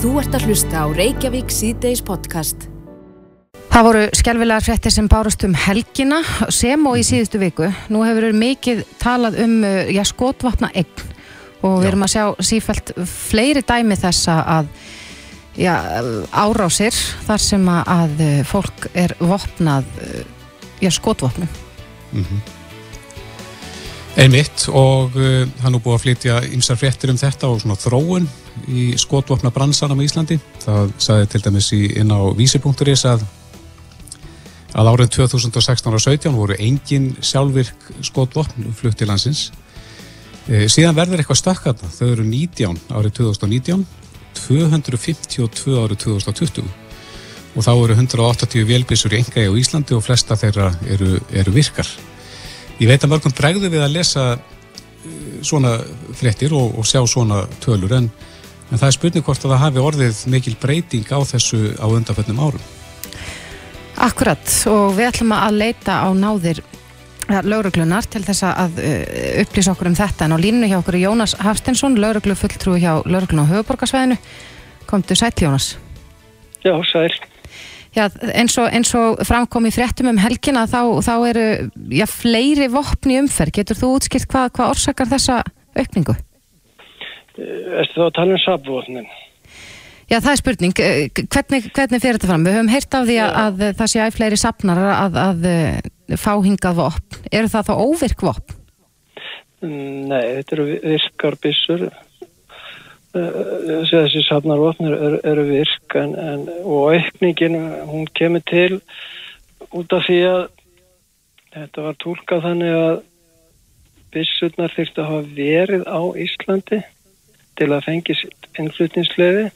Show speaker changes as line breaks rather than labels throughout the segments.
Þú ert að hlusta á Reykjavík síðdeis podcast.
Það voru skjálfilegar fréttir sem bárust um helgina sem og í síðustu viku. Nú hefur verið mikið talað um uh, já, skotvapna eign og við erum að sjá sífælt fleiri dæmi þessa að já, árásir þar sem að uh, fólk er vopnað já, skotvapnum.
Einmitt og uh, hann er búið að flytja ymsar fréttir um þetta og svona þróun í skotvopna bransanum í Íslandi. Það sagði til dæmis í, inn á vísi.is að að árið 2016 og 17 voru engin sjálfvirk skotvopn flutt til landsins. E, síðan verður eitthvað stökkarna. Þau eru 19 árið 2019, 252 árið 2020 og þá eru 180 vélbísur í enga á Íslandi og flesta þeirra eru, eru virkar. Ég veit að mörgum bregðu við að lesa eh, svona fréttir og, og sjá svona tölur en, en það er spurning hvort að það hafi orðið mikil breyting á þessu á undanföllum árum.
Akkurat og við ætlum að leita á náðir lauruglunar til þess að uh, upplýsa okkur um þetta en á línu hjá okkur er Jónas Hafstensson, lauruglu fulltrúi hjá lauruglun á höfuborgarsvæðinu. Komdu sæl Jónas.
Já, sæl.
Já, eins og, og framkom í fréttum um helgina þá, þá eru já, fleiri vopni umferð. Getur þú útskilt hvað hva orsakar þessa aukningu?
Erstu þá að tala um sabvotnin?
Já, það er spurning. Eh, Hvernig, hvernig fyrir þetta fram? Við höfum heyrt af því að, að það sé að fleiri sapnar að, að, að fá hingað vopn. Eru það þá óvirk vopn?
Nei, þetta eru virkarbissur. Þessi sapnarvotn eru, eru virk en, en, og aukningin, hún kemur til út af því að þetta var tólkað þannig að bissurnar þurfti að hafa verið á Íslandi til að fengi innflutningslefi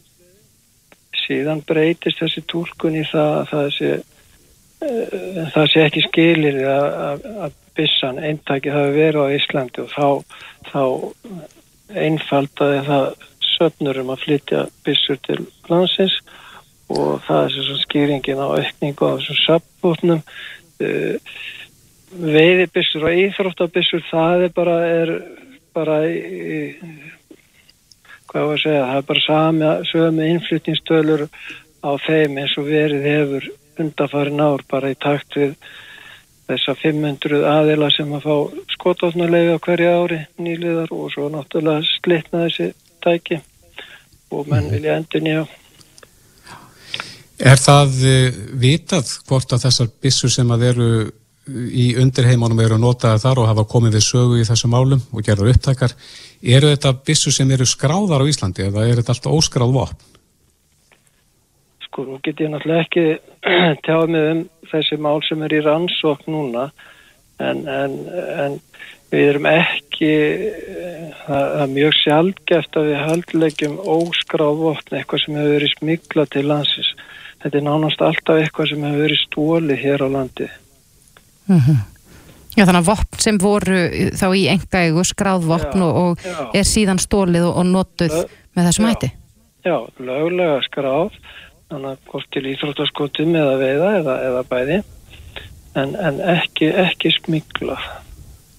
síðan breytist þessi tólkun í það að það sé, uh, það sé ekki skilir að, að, bissan eintaki hafi verið á Íslandi og þá, þá einfaldaði það söfnurum að flytja bissur til landsins og það er svo skýringin á aukningu á þessum sabbútnum uh, veiðibissur og íþróttabissur það er bara, er bara í, hvað var að segja, það er bara sami, sömu innflytningstölur á þeim eins og verið hefur undarfarin ár bara í takt við þessa 500 aðila sem að fá skotofnarlega hverja ári nýliðar og svo náttúrulega slitna þessi tæki og menn vilja endur nýja.
Er það uh, vitað hvort að þessar bissur sem að eru í undirheimunum eru notaði þar og hafa komið við sögu í þessum málum og gerður upptakar eru þetta bissur sem eru skráðar á Íslandi eða er þetta alltaf óskráð vopn?
Sko, nú get ég náttúrulega ekki tjáð með um þessi mál sem er í rannsókn núna en, en, en við erum ekki það, það er mjög sjálfgeft að við haldlegjum óskráð vopn eitthvað sem hefur verið smigla til landsins þetta er nánast alltaf eitthvað sem hefur verið stóli hér á landi
Mm -hmm. Já, þannig að vopn sem voru þá í engægu skráð vopn
Já,
og, og er síðan stólið og, og notuð
Ö-
með þessum
já.
hætti.
Já, löglega skráð þannig að hvort til íþróttaskotum eða veiða eða, eða bæði en, en ekki, ekki smigla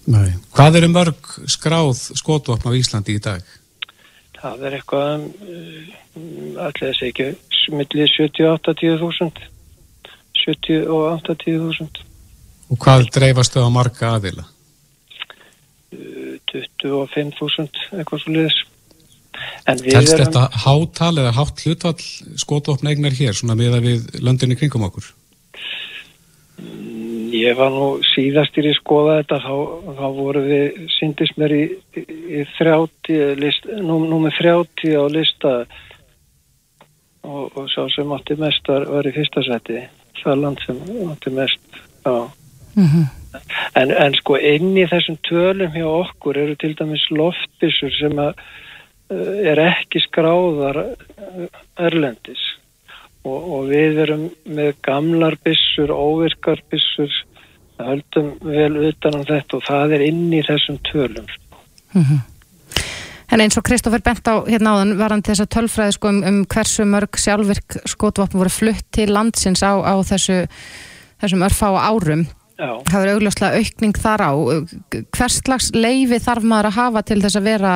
Nei. Hvað eru mörg skráð skotvopn á Íslandi í dag?
það er eitthvað allir þessi ekki smillið 70-80 þúsund 70 og 80 þúsund
Og hvað dreifast þau á marga aðila?
25 þúsund eitthvað svo liðis en við
Telst
erum
þetta hátal eða hátt hlutvall skotvopn eignar hér, svona með að við löndinni kringum okkur?
Ég var nú síðastir í skoða þetta þá, þá voru við syndist mér í, í, í 30 list, nú, númer 30 á lista. Og, og sá sem átti mest var, var í fyrsta seti það land sem átti mest já.
Mm
en, en sko inn í þessum tölum hjá okkur eru til dæmis loftbissur sem að uh, er ekki skráðar uh, erlendis og, og við erum með gamlar bissur, óvirkar bissur höldum vel utan um þetta og það er inn í þessum tölum
En eins og Kristoffer bent á hérna áðan varandi þessa tölfræði sko um, um hversu mörg sjálfvirk skotvopn voru flutt til landsins á, á þessu, þessum örfá árum.
Já,
Það er augljóslega aukning þar á. Hvers slags leifi þarf maður að hafa til þess að vera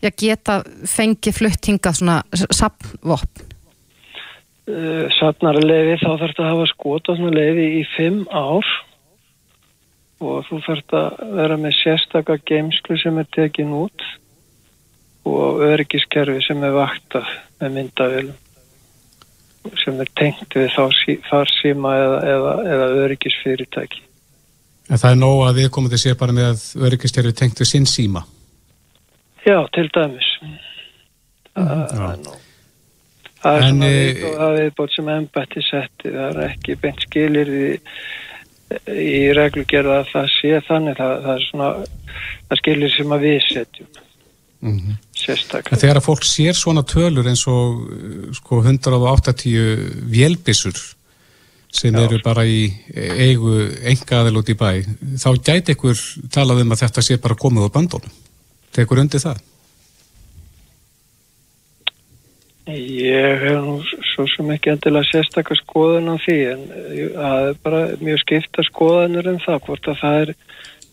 já, geta fengið fluttingað svona sapnvopn?
Uh, Sapnarleifi þá þarf þetta að hafa skotanleifi í fimm ár og þú þarf að vera með sérstakka geimslu sem er tekin út og öryggiskerfi sem er vaktað með myndavélum sem er tengt við sí, þar síma eða, eða, eða öryggisfyrirtæki.
En það er nóg að við komum til að sé bara með að öryggiskerfi tengt við sinn síma?
Já, til dæmis. Það, það er nóg. Er
En, eh,
það viðbót sem embætti setti, það er ekki beint skilir í, í reglugerða að það sé þannig, það, það er svona, það skilir sem að við setjum,
Mm -hmm.
sérstaklega.
En þegar að fólk sér svona tölur eins og uh, sko 180 vélbissur sem
Já.
eru bara í eigu engaðil út í bæ, þá gæti ykkur talað um að þetta sé bara komið á bandónum. Tekur undir það?
Ég hef nú svo sem ekki endilega sérstakka skoðun á því en eh, það er bara mjög skipta skoðanur en það hvort að það er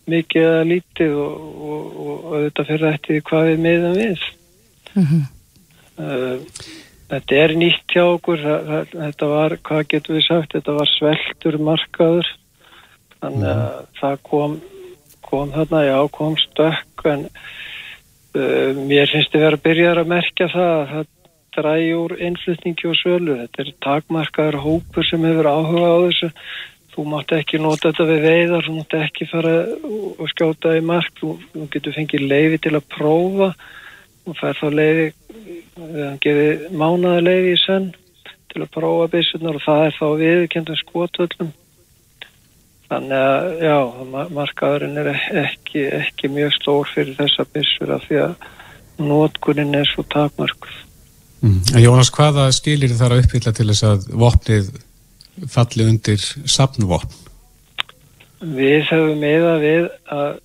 mikið eða lítið og, og, og, og þetta fyrir eftir hvað við miðum við.
Mm
Uh, þetta er nýtt hjá okkur, það, þetta var, hvað getur við sagt, þetta var sveltur markaður, þannig að það kom, kom þarna, já, kom stökk, en uh, mér finnst þið vera að byrja að merkja það að það drægi úr innflutningi og sölu, þetta er takmarkaður hópur sem hefur áhuga á þessu, þú mátt ekki nota þetta við veiðar, þú mátt ekki fara og skjóta í mark, þú, þú getur fengið leiði til að prófa og fær þá leiði, við hann gefið mánaða leiði í senn til að prófa byssunar og það er þá viðkendum skotvöllum. Þannig að, já, ma- markaðurinn er ekki, ekki mjög stór fyrir þessa byssur af því að notkunin er svo takmarkuð.
Mm. Jónas, hvaða skilir þar að uppfylla til þess að vopnið falli undir sapnvopn?
Við hefum meða við að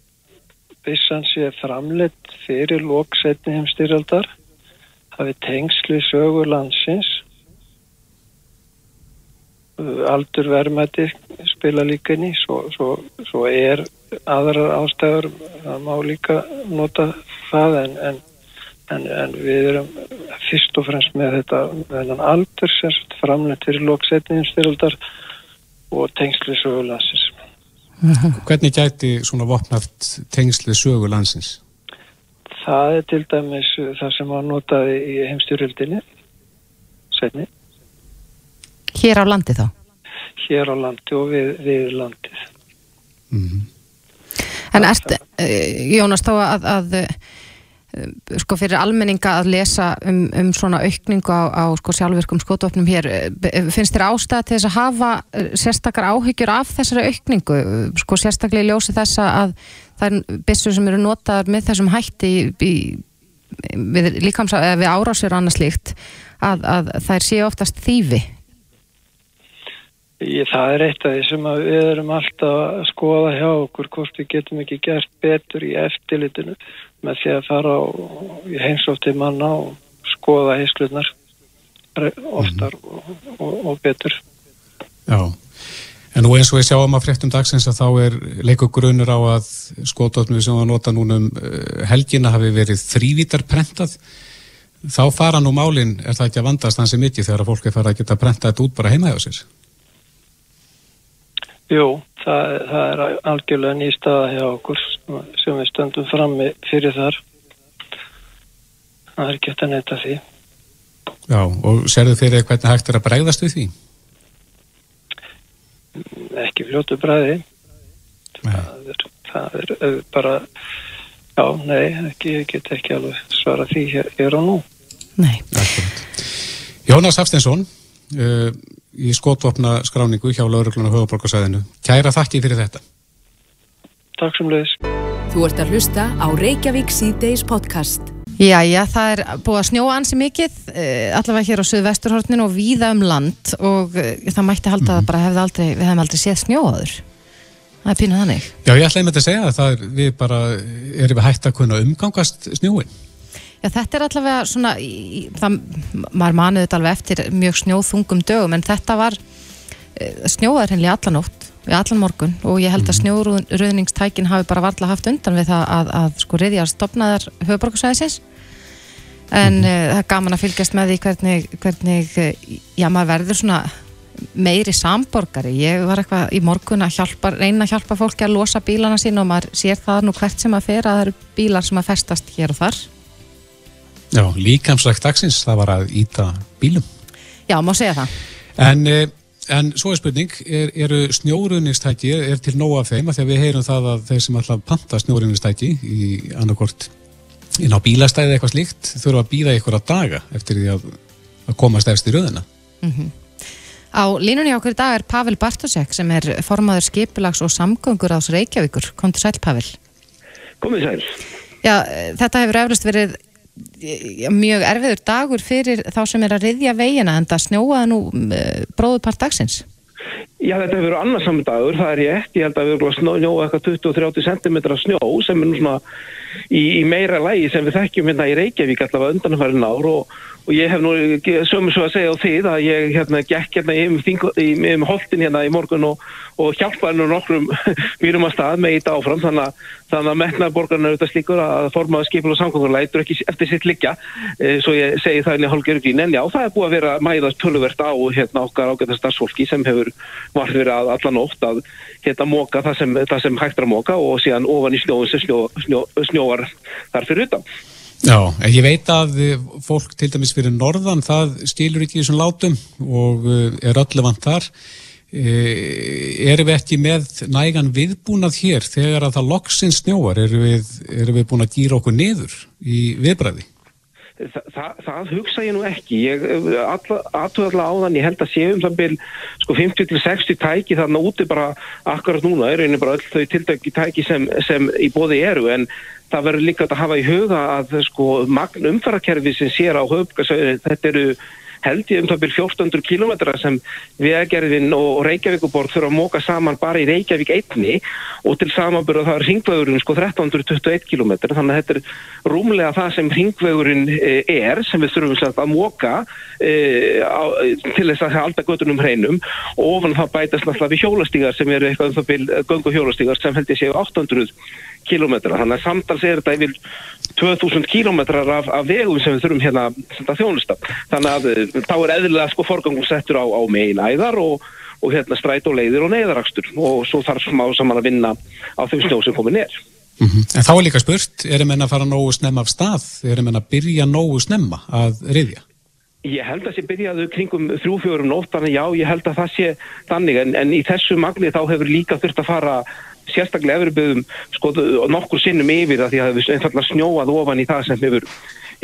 byssan sé framleitt fyrir lóksetni heimstyrjaldar, hafi tengsli sögu landsins, Uh, aldur verðmæti spila líka í, svo, svo, svo er aðrar ástæður, það má líka nota það en, en, en, en við erum fyrst og fremst með þetta þennan aldur sem framleitt fyrir lóksetni heimstyrjaldar og tengsli sögu landsins.
Hvernig gæti svona vopnaft tengslið sögu landsins?
Það er til dæmis það sem var notaði í heimstyrjöldinni, setni,
Hér á landi þá?
hér á landi og við, við landið.
Mm.
En ert, uh, Jónas, þá að, að sko fyrir almenninga að lesa um, um svona aukningu á, á sko sjálfvirkum skotvopnum hér, uh, finnst þér ástæða til þess að hafa uh, sérstakar áhyggjur af þessari aukningu, sko sérstaklega í ljósi þessa að það er byssur sem eru notaðar með þessum hætti í, í, við, við árásir og annað slíkt, að, að þær séu oftast þýfi.
Það er eitt af því sem við erum alltaf að skoða hjá okkur hvort við getum ekki gert betur í eftirlitinu með því að fara í heimsótti manna og skoða heimslunar oftar og, og, og betur.
Já, en nú eins og við sjáum að fréttum dagsins að þá er leikur grunur á að skotvopnið sem að nota núna um uh, helgina hafi verið þrývítar prentað. Þá fara nú málin, er það ekki að vandast hansi mikið þegar að fólk er farið að geta prentað þetta út bara heima hjá sér?
Jú, það, það er algjörlega ný staða hjá okkur sem við stöndum frammi fyrir þar. Það er ekki eftir að neyta því.
Já, og serðu fyrir hvernig hægt er að bregðast við því?
Ekki fljótu bræði.
Nei.
Það er, það er uh, bara, já, nei, ekki, ég get ekki alveg svara því hér, hér og nú.
Nei.
Jónas Hafsteinsson, uh, í skotvopna skráningu hjá Lauruglun og Höfuborgarsæðinu. Kæra þakki fyrir þetta.
Takk sem leiðis.
Þú ert að hlusta á Reykjavík C-Days podcast.
Jæja, það er búið að snjóa ansi mikið, uh, allavega hér á Suðvesturhortninu og víða um land og uh, það mætti halda að bara hefði aldrei, við hefum aldrei séð snjóaður. Það er pínuð þannig.
Já, ég ætlaði með þetta að segja að það er, við bara erum við hægt að kunna umgangast snjóin.
Já, þetta er allavega svona, í, það, maður manið þetta alveg eftir mjög snjóþungum dögum en þetta var uh, snjóaður henni allan nótt, við allan morgun og ég held að snjóruðningstækin hafi bara varla haft undan við það að, að sko riðjar stopnaðar höfuborgarsæðisins en mm -hmm. það er gaman að fylgjast með því hvernig, hvernig já, maður verður svona meiri samborgari. Ég var eitthvað í morgun að hjálpa, reyna að hjálpa fólki að losa bílana sín og maður sér það nú hvert sem að fer að það eru bílar sem að festast hér og þar.
Já, líkamsrækt dagsins, það var að íta bílum.
Já, má segja það.
En En svo er spurning, er, eru snjóruðnistæki, er til nóga af þeim að því að við heyrum það að þeir sem alltaf panta snjóruðnistæki í annarkort inn á bílastæði eitthvað slíkt þurfa að býða ykkur að daga eftir því að, að komast efst í röðina.
Mm -hmm. Á línunni okkur í dag er Pavel Bartosek sem er formaður skipilags og samgöngur ás Reykjavíkur. Kom til sæl Pavel.
Komið sæl.
Já, þetta hefur eflust verið mjög erfiður dagur fyrir þá sem er að riðja veginna en það snjóaði nú eh, bróðupart dagsins.
Já þetta hefur verið annarsamur dagur, það er ég ekki ég held að við erum snjóað eitthvað 20-30 cm snjó sem er nú svona í, í meira lægi sem við þekkjum hérna í Reykjavík allavega undanfærin ár og og ég hef nú sömur svo að segja á því að ég hérna gekk hérna um, um holdin hérna í morgun og, og hjálpaði nú nokkrum mýrum að stað með í þetta áfram. Þannig að, þannig að metnaðborgarna auðvitað slíkur að formaða skipil og samkvæmlega eitthvað ekki eftir sitt liggja. E, svo ég segi það inn í hálfgerðugín en já það er búið að vera mæðast töluvert á hérna okkar ágæta starfsfólki sem hefur varð verið að allan ótt að hérna móka það sem, sem hægt er að móka og síðan ofan í snjóðum sem snjó, snjó, snjóar þar fyrir utan
Já, ég veit að fólk til dæmis fyrir norðan, það stílur ekki þessum látum og eh, er öllevant þar. Eh, erum við ekki með nægan viðbúnað hér þegar að það loksins snjóar? Erum við, erum við búin að gýra okkur niður í viðbræði?
Þa, það, það hugsa ég nú ekki. Ég aðtöða alltaf á þann ég held að séum það byrj sko 50-60 tæki þarna úti bara akkurat núna. Er einnig bara öll þau tildöki tæki sem, sem í bóði eru. En það verður líka að hafa í huga að sko magn umfærakerfi sem sér á höfgasauðin þetta eru held ég um það byrjum 1400 km sem Vegagerðin og Reykjavíkuborg þurfa að móka saman bara í Reykjavík einni og til samanbyrða það er ringvegurinn sko 1321 km þannig að þetta er rúmlega það sem ringvegurinn eh, er sem við þurfum að móka e, til þess að halda göttunum hreinum. Og ofan það bætast náttúrulega við hjólastígar sem eru eitthvað um það byrjum göngu hjólastígar sem held ég séu 800 kilometra, þannig að samtals er þetta yfir 2000 kilometrar af, af vegum sem við þurfum hérna að þjónusta. Þannig að þá er eðlilega sko forgangum settur á, á megin æðar og, og hérna stræt og leiðir og neyðarakstur og svo þarf smá saman að vinna á þeim snjó sem komið nér
mm -hmm. En þá er líka spurt, erum enn að fara nógu snemma af stað, erum enn að byrja nógu snemma að riðja?
Ég held að það sé byrjaðu kringum þrjú-fjórum nóttan, já, ég held að það sé þannig, en, en í þessu magni þá hefur líka þurft að fara sérstaklega efrirböðum sko, nokkur sinnum yfir það því að við einfallega snjóað ofan í það sem hefur,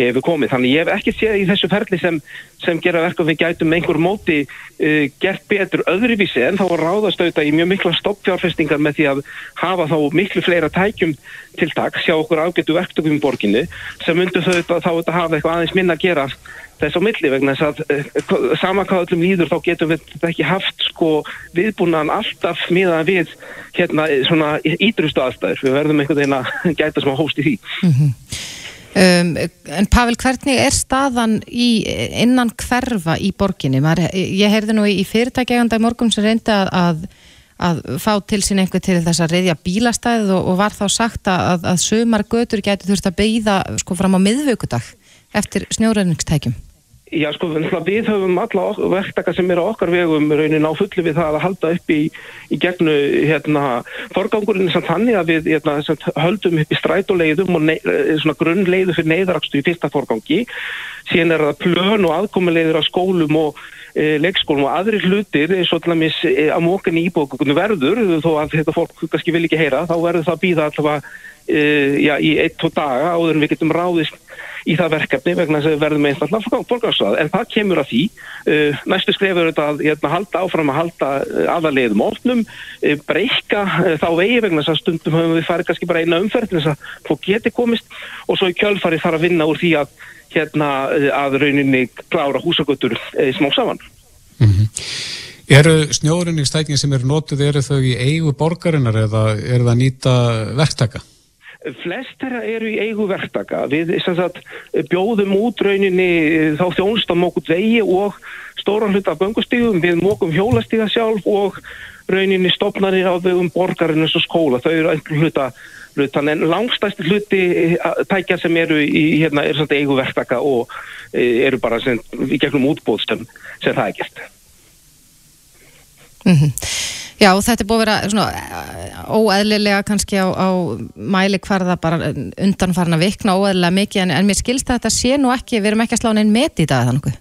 hefur komið. Þannig ég hef ekki séð í þessu ferli sem, sem gera verkum við gætum einhver móti uh, gert betur öðruvísi en þá ráðast auðvitað í mjög mikla stoppfjárfestingar með því að hafa þá miklu fleira tækjum til takk, sjá okkur ágættu verktökum í borginni sem myndu þau þá að hafa eitthvað aðeins minna að gera þess á milli vegna þess að uh, sama hvað öllum líður þá getum við ekki haft sko viðbúnaðan alltaf miðan við hérna svona ídrustu aðstæður við verðum einhvern veginn að gæta að hóst í því mm -hmm.
Um, En Pavel, hvernig er staðan í, innan hverfa í borginni? Maður, ég heyrði nú í fyrirtækjeganda í morgun sem reyndi að, að að fá til sín einhver til þess að reyðja bílastæð og, og var þá sagt að, að sömar götur getur þurft að beigða sko fram á miðvökudag eftir snjóraðningstækjum.
Já sko við höfum alla verktaka sem eru okkar vegum raunin á fulli við það að halda upp í, í gegnu hérna forgangurinn samt þannig að við hérna, höldum upp í strætuleiðum og svona grunnleiðu fyrir neyðarakstu í fyrsta forgangi. Síðan er það plön og aðkomuleiður á skólum og e, leikskólum og aðri hlutir eins og allmis e, að mókan íbókunni verður þó að þetta fólk kannski vil ekki heyra þá verður það að býða allavega e, já, í eitt-tó daga áður en við getum ráðist í það verkefni vegna þess að við verðum með einfallega borgarsvað en það kemur að því uh, næstu skrefur þetta að hérna, halda áfram að halda uh, aðalegðum ofnum uh, breyka uh, þá vegi vegna þess að stundum höfum við farið kannski bara eina umferð þess að fólk geti komist og svo í kjölfari þarf að vinna úr því að hérna uh, að rauninni klára húsagötur uh, smá saman mm
-hmm. Eru snjórinningstækin sem eru nótið, eru þau í eigu borgarinnar eða eru það nýta verktaka?
Flest eru í eigu verktaka. Við sagt, bjóðum út rauninni þá þjónustam okkur vegi og stóran hluta af göngustígum, við mókum hjólastíga sjálf og rauninni stopnarnir á vegum borgarinn eins og skóla, þau eru einhver hluta hlutan en langstæsti hluti eh, tækja sem eru í hérna er eigu verktaka og e, eru bara sem, í gegnum útbóðstum sem það er gert
mm -hmm. Já, þetta er búið að vera eh, óeðlilega kannski á, á mæli hvarða bara undanfarna vikna óeðlilega mikið en, en mér skilst að þetta sé nú ekki, við erum ekki að slá neinn met í dag þannig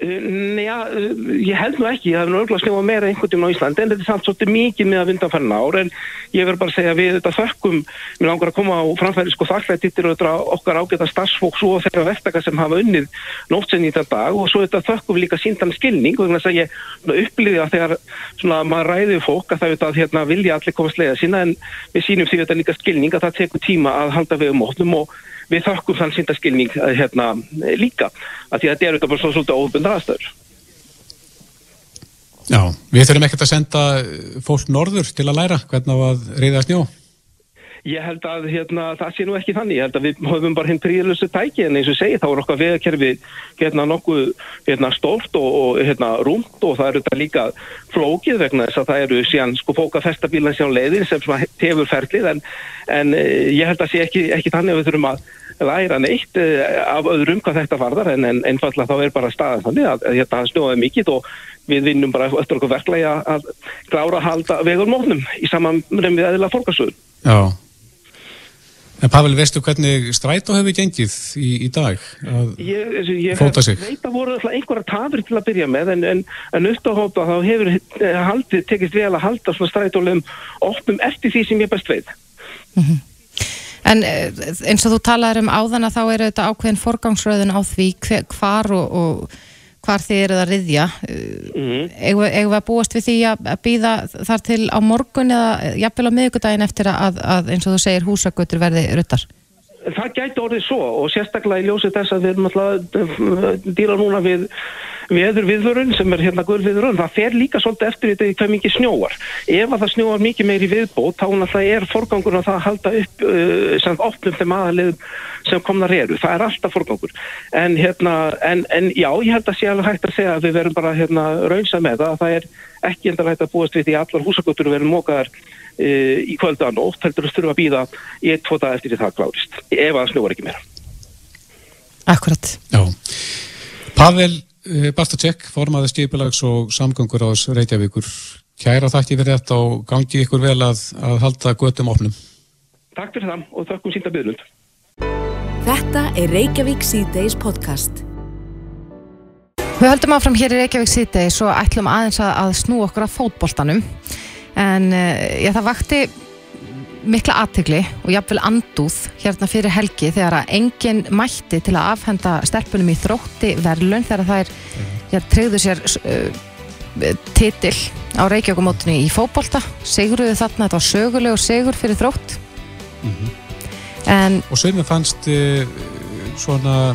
Nei, ja, ég held nú ekki, það er nörgulega að skrifa meira einhvern tíma á Íslandi en þetta er samt svolítið mikið með að vinda að færna ár en ég verður bara að segja að við þetta þökkum, mér langar að koma á framfæri sko þakklægt yttir og þetta okkar ágæta starfsfólks og þeirra verktaka sem hafa unnið nótsenni í þetta dag og svo þetta þökkum við líka síndan skilning og þannig að ég upplýði að þegar svona, maður ræði fólk að það veit að hérna, vilja allir komast leiða sína en við sínum því þetta líka skilning að það tekur tíma að halda við um óttum og við þakkum þann síndaskilning eh, hérna, líka að því að þetta er auðvitað bara svo svolítið óbundar aðstöður
Já, við þurfum ekkert að senda fólk norður til að læra hvernig að reyða snjó.
Ég held að hérna, það sé nú ekki þannig, ég held að við höfum bara hinn príðlustu tæki en eins og segi þá er okkar veðkerfi hérna nokkuð hérna, stórt og, og hérna rúmt og það eru þetta líka flókið vegna þess að það eru síðan sko fóka festabílan síðan leiðin sem hefur ferlið en, en eh, ég held að sé ekki, ekki þannig að við þurfum að læra neitt eh, af öðrum hvað þetta varðar en, en einfallega þá er bara staðan þannig að, að þetta snjóðaði mikið og við vinnum bara eftir okkur verklagi að klára að halda vegur mótnum í saman með eðla fólkasöður.
Já. En Pavel, veistu hvernig strætó hefur gengið í, í dag að
ég, ég
fóta sig?
Ég veit að voru einhverja tafir til að byrja með en, en, en upptáhópa þá hefur eh, haldið, tekist vel að halda svona strætólum opnum eftir því sem ég best veit.
Mm -hmm. En eh, eins og þú talaður um áðan að þá eru þetta ákveðin forgangsröðun á því hvar og, og hvar þið eruð að riðja mm -hmm. eigum við að búast við því að býða þar til á morgun eða jafnvel á miðugudagin eftir að, að eins og þú segir húsagötur verði ruttar
Það gæti orðið svo og sérstaklega í ljósið þess að við erum alltaf dýra núna við veður viðvörun sem er hérna guður viðvörun, það fer líka svolítið eftir þetta hvað mikið snjóar. Ef að það snjóar mikið meiri viðbót, þá náttúrulega er forgangur að það halda upp uh, sem opnum þeim aðalið sem komnar eru. Það er alltaf forgangur. En hérna, en, en já, ég held að sé alveg hægt að segja að við verum bara hérna raunsa með það. Það er ekki enda hægt að búast við því að allar húsakötur verum mókaðar uh, í kvöldan og heldur að þurfa að býða í eitt, tvo dag eftir því það klárist. Ef að snjóar ekki meira.
Akkurat.
Já. Pavel Eh, Bartacek, formaði stýpulags og samgöngur ás Reykjavíkur. Kæra þakki fyrir þetta og gangi ykkur vel að, að halda göttum opnum.
Takk fyrir það og þakkum sínda byrjund.
Þetta er Reykjavík C-Days podcast.
Við höldum áfram hér í Reykjavík C-Days og ætlum aðeins að, að snú okkur af fótboltanum. En uh, já, það vakti mikla aðtegli og jafnvel andúð hérna fyrir helgi þegar að enginn mætti til að afhenda stelpunum í þrótti verðlun þegar það er ja, treyðu sér uh, titil á Reykjavíkumótunni í fókbólta seguruðu þarna, þetta var sögulegur segur fyrir þrótt.
Mm -hmm. en, og sögum fannst uh, svona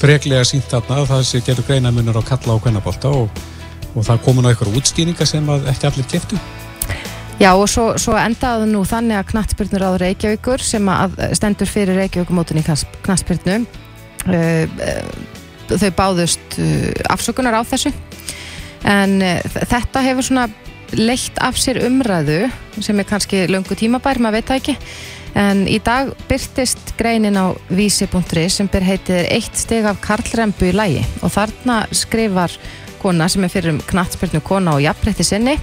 freglega sínt þarna að það sé gerur greina munur á kalla og kvennabólta og, og það komin á einhverju útstýninga sem ekki allir keftu
Já og svo, svo endaðu nú þannig að knattspyrnur áður Reykjavíkur sem stendur fyrir Reykjavíkumótun í knattspyrnu uh, uh, þau báðust uh, afsökunar á þessu. En þetta hefur svona leitt af sér umræðu sem er kannski löngu tímabær, maður veit það ekki. En í dag byrtist greinin á vísi.ri sem ber heitir eitt steg af Karlrembu í lægi og þarna skrifar kona sem er fyrir um knattspyrnu kona og jafnrætti sinni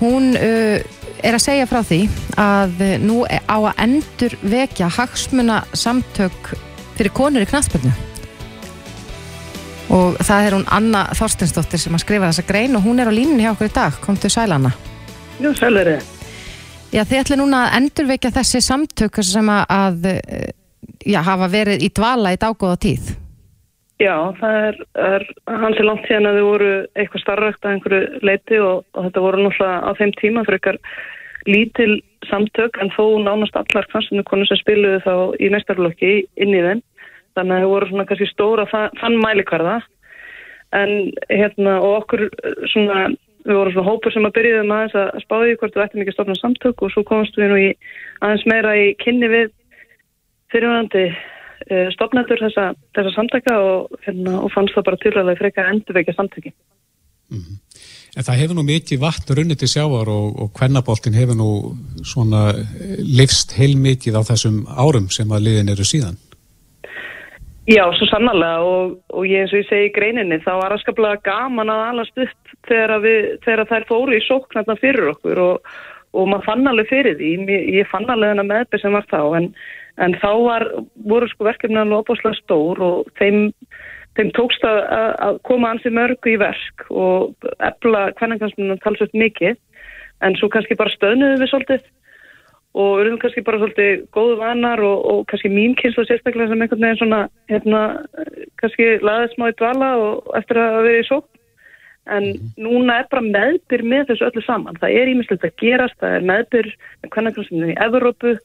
hún uh, er að segja frá því að nú á að endur vekja hagsmuna samtök fyrir konur í knastbyrnu og það er hún Anna Þorstensdóttir sem að skrifa þessa grein og hún er á línunni hjá okkur í dag, komtu sælana
Jú, sælari
Já, þið ætli núna að endur vekja þessi samtök sem að já, hafa verið í dvala í dágóða tíð.
Já, það er, er hans er langt síðan að þau voru eitthvað starrakt að einhverju leiti og, og þetta voru náttúrulega á þeim tíma fyrir eitthvað lítil samtök en þó nánast allar kvansinu konur sem spiluðu þá í næstarflokki inn í þenn. Þannig að þau voru svona kannski stóra þann mælikvarða en hérna og okkur svona, við vorum svona hópur sem að byrjuðum aðeins að spáði hvort við ættum ekki að stofna samtök og svo komast við nú í aðeins meira í kynni við fyrirvægandi uh, stopnendur þessa, þessa samtaka og, hérna, og fannst það bara til að það frekar endurveikja samtökin.
Mm -hmm. En það hefur nú mikið vatn runnið til sjávar og, og kvennaboltin hefur nú svona eh, livst heilmikið á þessum árum sem að liðin eru síðan.
Já, svo sannarlega og, og ég eins og ég segi í greininni þá var aðskaplega gaman að alast upp þegar, við, þegar þær fóru í sóknarna fyrir okkur og, og maður fann alveg fyrir því. Ég, ég fann alveg þennan meðbyr sem var þá en, en þá var, voru sko verkefni alveg opáslega stór og þeim þeim tókst að, að koma ansi mörgu í verk og efla hvernangansmunum talsvöld mikið. En svo kannski bara stöðnuðu við svolítið og erum kannski bara svolítið góðu vanar og, og kannski mín kynslu sérstaklega sem einhvern veginn svona hérna, kannski laðið smá í dvala og eftir að vera í sók en mhm. núna er bara meðbyr með þessu öllu saman. Það er ímislegt að gerast, það er meðbyr með hvernangansmunum í Evrópu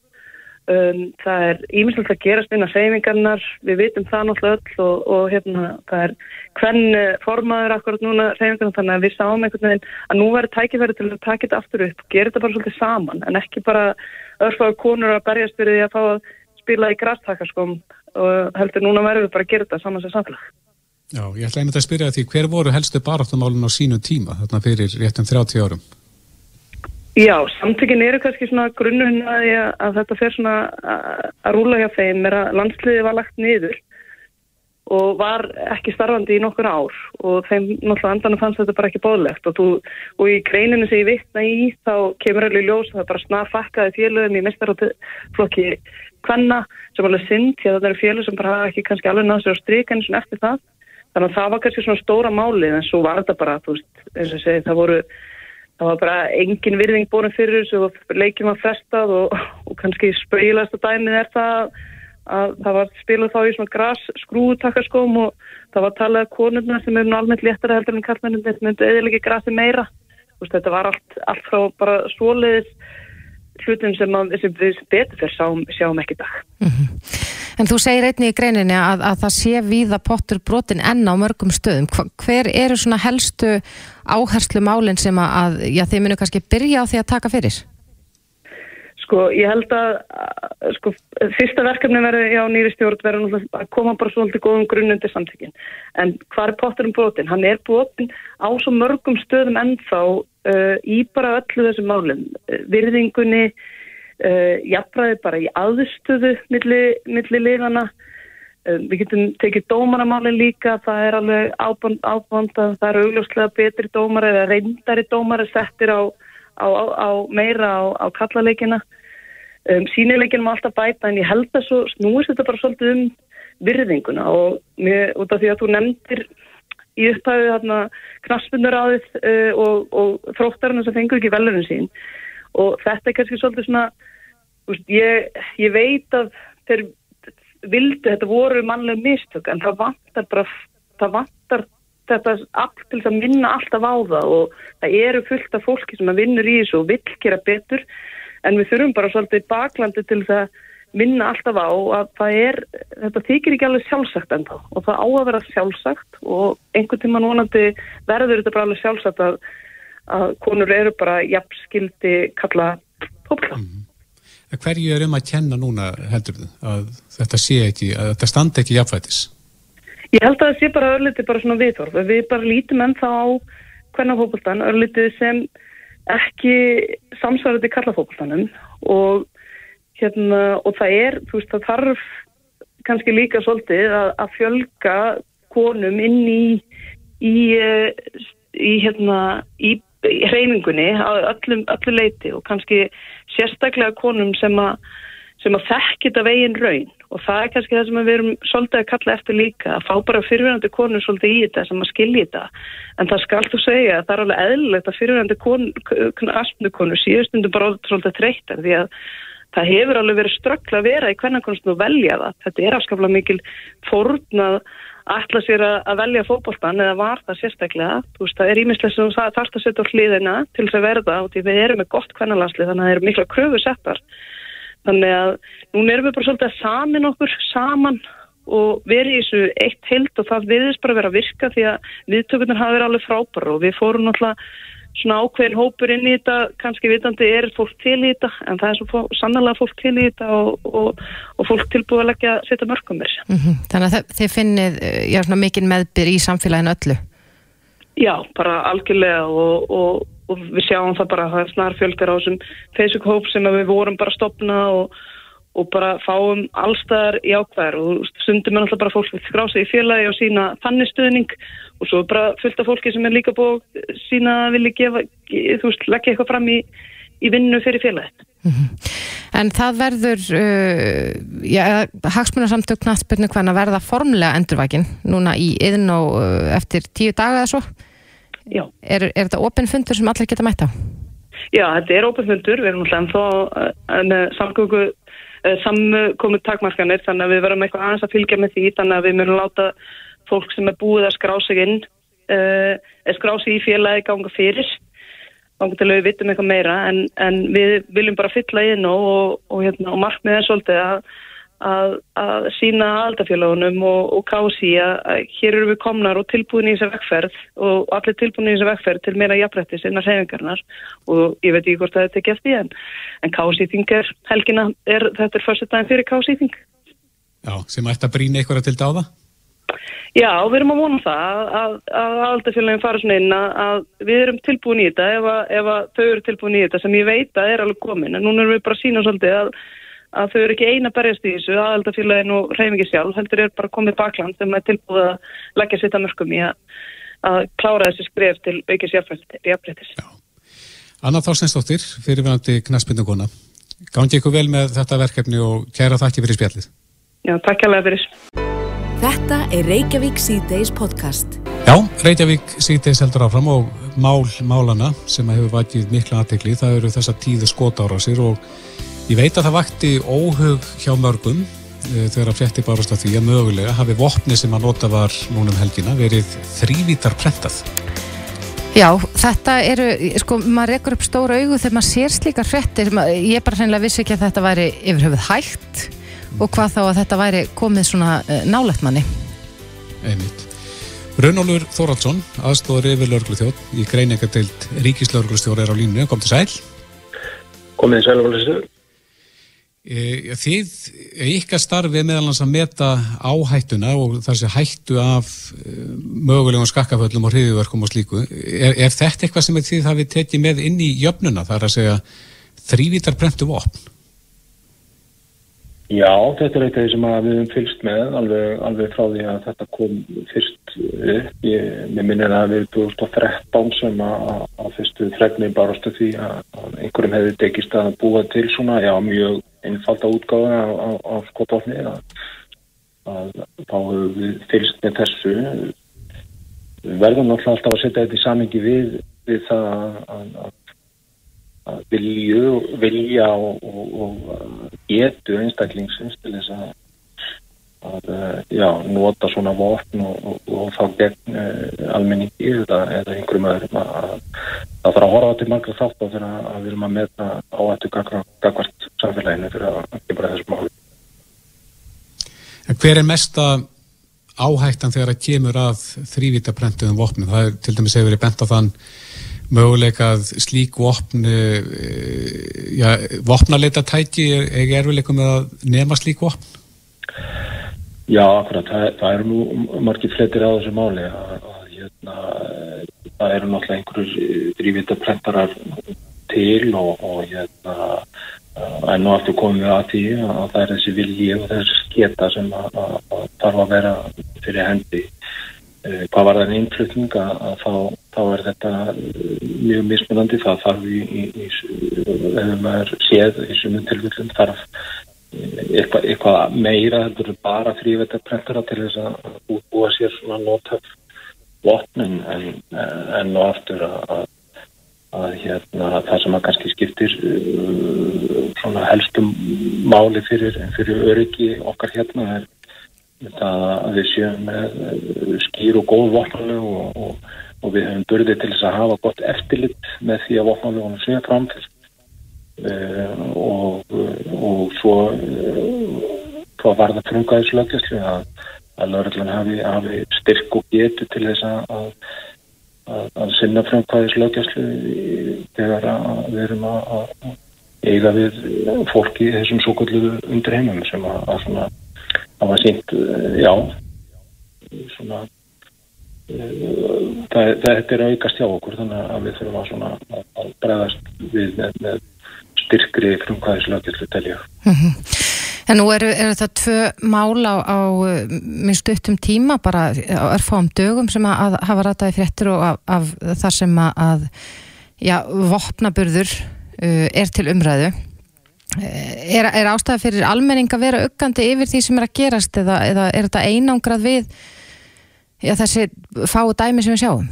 Um, það er ímislegt að gerast inn á seyfingarnar, við vitum það náttúrulega öll og, og hérna það er hvern formaður akkurat núna seyfingarnar þannig að við sáum einhvern veginn að nú verður tækifæri til að taka þetta aftur upp, gera þetta bara svolítið saman en ekki bara örfaðu konur að berjast fyrir því að fá að spila í græstakaskom og heldur núna verður við bara að gera þetta saman sem samfélag.
Já, ég ætla einmitt að spyrja því hver voru helstu baráttumálun á sínum tíma þarna fyrir réttum 30 árum?
Já, samtökin eru kannski svona grunnun að, að þetta fer svona að rúla hjá þeim er að landsliði var lagt niður og var ekki starfandi í nokkur ár og þeim náttúrulega andan fannst þetta bara ekki bóðlegt og, þú, og í greininu sem ég vittna í þá kemur alveg ljós að það bara snarfakkaði félögum í mestarflokki kvanna sem alveg synd því að þetta eru félög sem bara hafa ekki kannski alveg náðu sér á stryk eins og eftir það. Þannig að það var kannski svona stóra máli en svo var þetta bara, þú veist, eins og segi það voru það var bara engin virðing búin fyrir þessu og leikjum að festað og, og kannski spauðilegast að dæmið er það að það var spilað þá í svona græs skrúutakkarskóm og það var talað konurna sem er almennt léttara heldur en kallmennum þetta myndi eðilegi græsi meira Vist, þetta var allt, allt frá bara svoliðis hlutum sem, sem við betur fyrir sjáum, sjáum ekki dag mm -hmm.
En þú segir einni í greininni að, að það sé víða pottur brotin enn á mörgum stöðum. Hver eru svona helstu áherslu málinn sem að, já, þið munu kannski byrja á því að taka fyrir?
Sko, ég held að, sko, fyrsta verkefni verði á nýri stjórn verður að koma bara svolítið góðum grunnundir samtökin. En hvað er potturinn brotin? Hann er brotin á svo mörgum stöðum ennþá uh, í bara öllu þessum málinn. Virðingunni, uh, jafnræði bara í aðstöðu milli, milli lifana uh, við getum tekið dómaramáli líka það er alveg áband að það eru augljóslega betri dómar eða reyndari dómar settir á, á, á, á meira á kallaleikina um, sínileikina má alltaf bæta en ég held að svo snúist þetta bara svolítið um virðinguna. Og mér, út af því að þú nefndir í upphæðu þarna knaspunuráðið uh, og, og þróttarinn sem fengur ekki velurinn sín. Og þetta er kannski svolítið svona veist, ég, ég veit að þeir vildu, þetta voru mannlega mistök en það vantar bara það vantar þetta allt til að minna alltaf á það. Og það eru fullt af fólki sem vinnur í þessu og vill gera betur en við þurfum bara svolítið baklandi til það minna alltaf á að það er, þetta þykir ekki alveg sjálfsagt ennþá og það á að vera sjálfsagt og einhvern tíma núnandi verður þetta bara alveg sjálfsagt að að konur eru bara jafnskildi kalla hópla. Mm.
Hverju er um að kenna núna heldur þið að þetta sé ekki, að þetta standi ekki jafnvætis?
Ég held að það sé bara örlítið bara svona viðhorf. Við bara lítum ennþá á hvernig hópultan, örlítið sem ekki samsvarði kallafókultanum og hérna og það er, þú veist, það þarf kannski líka svolítið að, að fjölga konum inn í í, eh, í hérna í hreyfingunni á öllum, öllu leiti og kannski sérstaklega konum sem að sem að þekkita veginn raun. Og það er kannski það sem við erum svolítið að kalla eftir líka að fá bara fyrirverandi konur svolítið í þetta sem að skilja þetta. En það skal þú segja að það er alveg eðlilegt að fyrirverandi aspnukonur síðustundum bara svolítið þreytar því að það hefur alveg verið ströggla að vera í hvernig þú velja það. Þetta er afskaplega mikil fórnað ætla sér að velja fókbóltan eða var það sérstaklega. Þú veist það er ímislega sem það þarfst að setja á hliðina til þess að verða og því við erum með gott kvennalansli þannig að það eru mikla kröfu settar. Þannig að núna erum við bara svolítið að samin okkur saman og verið í þessu eitt heilt og það viðist bara vera að virka því að viðtökunar hafa verið alveg frábæra og við fórum náttúrulega svona ákveðin hópur inn í þetta, kannski vitandi er fólk til í þetta, en það er svo sannlega fólk til í þetta og, og, og fólk tilbúið að leggja að setja mörgum mér.
Mm -hmm. Þannig að þið finnið eh, já, svona mikinn meðbyr í samfélaginu öllu?
Já, bara algjörlega og, og við sjáum það bara, það er snar fjölgar á þessum Facebook-hóp sem við vorum bara að stopna og og bara fáum allstaðar í ákvæðar og stundum er alltaf bara fólk að skrá sig í félagi og sína þannig stuðning og svo bara fullt af fólki sem er líka búið sína að vilja gefa, þú veist, leggja eitthvað fram í, í vinnu fyrir félagið. Mm -hmm.
En það verður, uh, hagsmunarsamtök nattbyrnu hvernig verða formlega endurvækin núna í yðin og uh, eftir tíu daga eða svo?
Já.
Er, er þetta ofinfundur sem allir geta mætt á?
Já, þetta er ofinfundur, við erum alltaf ennþá uh, með samgöngu Eh, samkomið takmarkanir þannig að við verðum eitthvað aðeins að fylgja með því þannig að við mögum láta fólk sem er búið að skrá sig inn uh, skrá sig í félagi ganga fyrir. Ganga til að við vitum eitthvað meira en, en við viljum bara fylla inn og, og, og, hérna, og markmið er svolítið að að, að sína aldafélagunum og, og kási að, að hér eru við komnar og tilbúin í þessu vekkferð og allir tilbúin í þessu vekkferð til meira jafnrættis innan sefingarnar og ég veit ekki hvort það er tekið eftir en, en kásýting er helgina, er, þetta er fyrstu daginn fyrir kásýting.
Já, sem ætti að brína eitthvað til dáða?
Já, við erum að vona það að, að aldafélagin fara svona inn að við erum tilbúin í þetta ef, ef þau eru tilbúin í þetta sem ég veit að er alveg komin en núna erum við bara að sína svolítið að að þau eru ekki eina berjast í þessu aðaldafélagin og reyfingi sjálf heldur er bara komið bakland sem er tilbúið að leggja sitt að mörgum í að, að klára þessi skref til aukis jafnfrættis.
Anna Þorsteinsdóttir, fyrirvægandi knaspindugona. Gangi ykkur vel með þetta verkefni og kæra þakki fyrir spjallið.
Já, takk alveg fyrir.
Þetta er Reykjavík C-Days podcast.
Já, Reykjavík C-Days heldur áfram og mál málana sem hefur vakið mikla aðtekli. Það eru þessa tíðu skótára sér og Ég veit að það vakti óhug hjá mörgum uh, þegar að frétti barast af því að mögulega hafi vopni sem að nota var núnum helgina verið þrývítar prentað.
Já, þetta eru, sko, maður rekur upp stóra augu þegar maður sér slíkar fréttir, ég bara hreinlega vissi ekki að þetta væri yfirhauð hægt og hvað þá að þetta væri komið svona uh, nálægt manni.
Einmitt. Rönnólur Þóraldsson, aðstóður yfir lörglustjórn í greiningadeild Ríkislörglustjór er á línu, kom til sæl.
Komið í sæl
Eh, þið, ykkar starfi meðal hans að meta áhættuna og þessi hættu af eh, mögulegum skakkaföllum og hriðiverkum og slíku. Er, er þetta eitthvað sem þið hafið tekið með inn í jöfnuna, það er að segja þrývítar brentu vopn?
Já, þetta er eitthvað sem við hefum fylst með alveg, alveg frá því að þetta kom fyrst upp. Ég, ég minnir að við erum 2013 sem að, að fyrstu þregnir barostu því að einhverjum hefði dekist að búa til svona, já, mjög einfalda útgáða á, skotofni að, að þá hefur við fylst með þessu. Við verðum náttúrulega alltaf að setja þetta í samingi við, við það að, að vilju, vilja og, og, og getu einstaklingsins til þess að, að já, nota svona vopn og, og þá gegn uh, almenningi eða, eða einhverjum öðrum að það þarf að horfa til margra þátt á þegar að við erum að meta áhættu gagvart samfélaginu fyrir að ekki bara þessu máli.
Hver er mesta áhættan þegar að kemur að þrývita brentuðum vopnum? Það er til dæmis hefur verið bent á þann möguleikað slík vopn eh, ja, vopnarleita tæki er ekki erfileikum með að nema slík vopn?
Já, akkurat, það, það eru nú margir fletir á þessu máli að, að hérna, það eru náttúrulega einhverjur drífita plentarar til og, og hérna en nú aftur komum við að því að það er þessi vilji og þessi sketa sem að, að, að þarf að vera fyrir hendi Eh, hvað var það innflutning að, að þá, þá er þetta eh, mjög mismunandi. Það þarf í, í, ef maður séð í sumum tilvillum þarf eh, eitthvað, eitthvað meira eru bara frívetarprentara til þess að útbúa sér svona nótöf votnum en, en og aftur að, að hérna, það sem að kannski skiptir svona helstum máli fyrir, fyrir öryggi okkar hérna er að við séum eh, skýr og góð vopnarlegu og, og, og við hefum börðið til þess að hafa gott eftirlitt með því að vopnarlegunum séu framfyrst uh, eh, og, og svo uh, þá var það frungaðislöggjastlu að, að lauruglan hafi, hafi styrk og getu til þess að, að, að sinna frumkvæðis lögjastlu þegar við erum að, eiga við fólki þessum svo kallu undir heimum sem að, að svona hafa sínt, já svona það, þetta er aukast hjá okkur þannig að við þurfum að svona að bregðast við með, með styrkri frumkvæðislögjastlu telja.
Mm -hmm. En nú eru, eru það tvö mála á, á minnst upptum tíma bara á örfáum dögum sem að hafa rataði fréttur og af, af það sem að já, vopnaburður uh, er til umræðu. Er, er ástæða fyrir almenning að vera uggandi yfir því sem er að gerast eða, eða er þetta einangrað við já, þessi fáu dæmi sem við sjáum?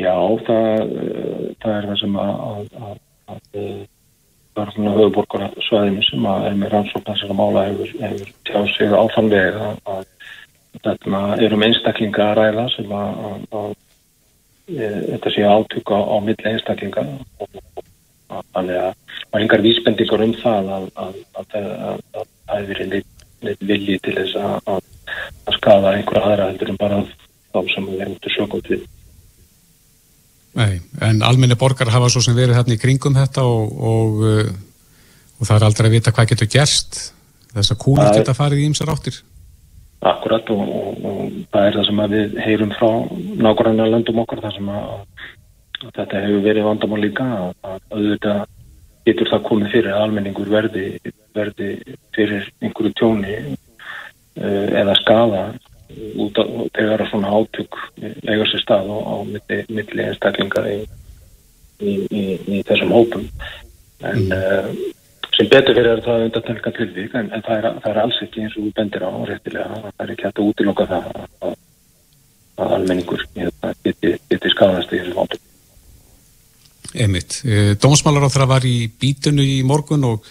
Já, það, það er það sem að, að, að verðurna höfuborgarsvæðinu sem að er með rannsókn þessara mála hefur, hefur tjáð sig á þann veg að, að þetta erum einstaklinga að ræða sem að, að, að e, þetta sé átuga á milli einstaklinga og þannig að er engar vísbendingar um það að það hefur verið litt vilji til þess að skada einhverja aðra heldur en bara þá sem við erum til sjökot við
Nei, en alminni borgar hafa svo sem verið hérna í kringum þetta og, og, uh, og það er aldrei að vita hvað getur gerst þess að kúlur geta farið í ýmsar áttir.
Akkurat og, og það er það sem við heyrum frá nákvæmlega löndum okkar þar sem að þetta hefur verið vandamál líka að, að auðvitað getur það komið fyrir að almenningur verði, verði fyrir einhverju tjóni uh, eða skada út af þegar svona átök eiga sér stað á milli, milli einstaklinga í, í, í, í þessum hópum en mm. uh, sem betur fyrir er það undantelka tilvík en, en það, er, það er alls ekki eins og við bendir á réttilega, það er ekki hægt að útiloka það að, að almenningur geti, geti skadast í þessum hópum
Emit, eh, Dómsmálar á það var í bítunu í morgun og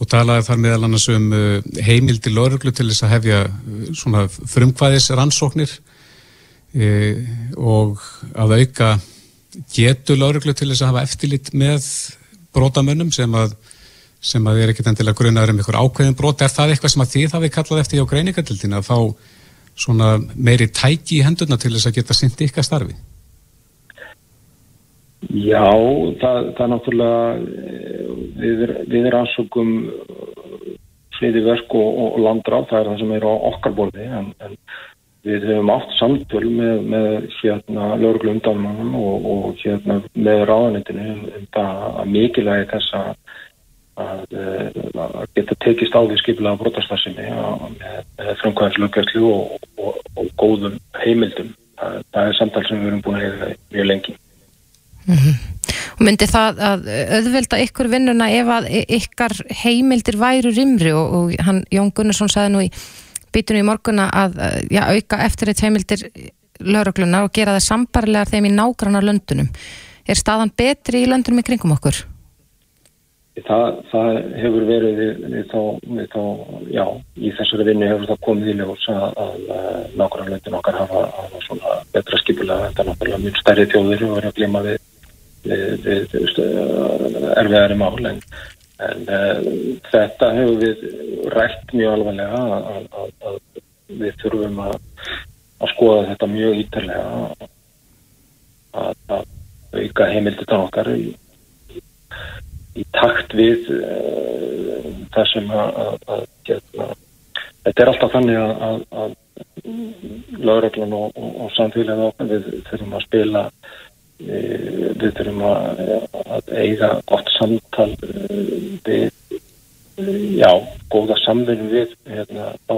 og talaði þar meðal annars um uh, heimildi lauruglu til þess að hefja uh, svona frumkvæðis rannsóknir e, og að auka getu lauruglu til þess að hafa eftirlit með brotamönnum sem að sem að er ekkert endilega grunar um ykkur ákveðin brot. Er það eitthvað sem að þið hafi kallað eftir á greiningatildin að fá svona meiri tæki í hendurna til þess að geta syndi ykkar starfi
Já, það, það er náttúrulega við, við rannsókum sliði verk og, og landráð, það er það sem er á okkar borði en, en við hefum átt samtöl með, með hérna lögurlu undanmannum og, og hérna með ráðanitinu um, um það að mikilvægi þess að, að, að geta tekist á því skipilega brotastarsinni með, með framkvæðislöggjörlu og, og góðum heimildum. Það, það er samtal sem við erum búin að hefða mjög lengi.
Mm -hmm. Og myndi það að auðvelda ykkur vinnuna ef að ykkar heimildir væru rimri og, og hann, Jón Gunnarsson sagði nú í bytunum í morguna að já, auka eftir eitt heimildir laurugluna og gera það sambarlegar þeim í nágrannar löndunum. Er staðan betri í löndunum í kringum okkur?
Það, það hefur verið við, þá, við þá, já, í þessari vinnu hefur það komið í ljós að, að, að nákvæmlega löndin okkar hafa, hafa betra skipulega það er náttúrulega mjög stærri tjóðir og verið að glima við við, við, erfiðari mál en, en uh, þetta hefur við rætt mjög alvarlega að, að, að við þurfum að, að skoða þetta mjög ítalega að auka heimildið á okkar í, í, í takt við uh, það sem að getna, þetta er alltaf þannig að lauröflan og, og, og samfélagið okkar við þurfum að spila við þurfum að, að eiga gott samtal eh, við já, góða samvinni við hérna, á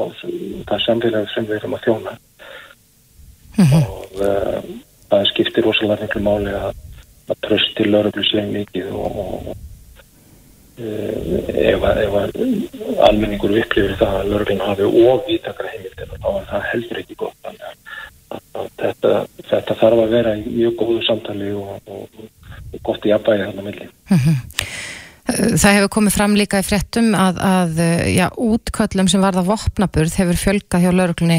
það samfélagi sem við erum að þjóna mm -hmm. og uh, það skiptir rosalega miklu máli að, að trösti laurugluslega mikið og, og ef að almenningur upplifir það að lauruglun hafi ofítakra heimildir þá er það heldur ekki gott þannig að þetta, þetta þarf að vera mjög góðu samtali og, og, og gott í aðbæði hann að milli. Mm -hmm.
Það hefur komið fram líka í frettum að, að já, útköllum sem varða vopnaburð hefur fjölgað hjá lauruglunni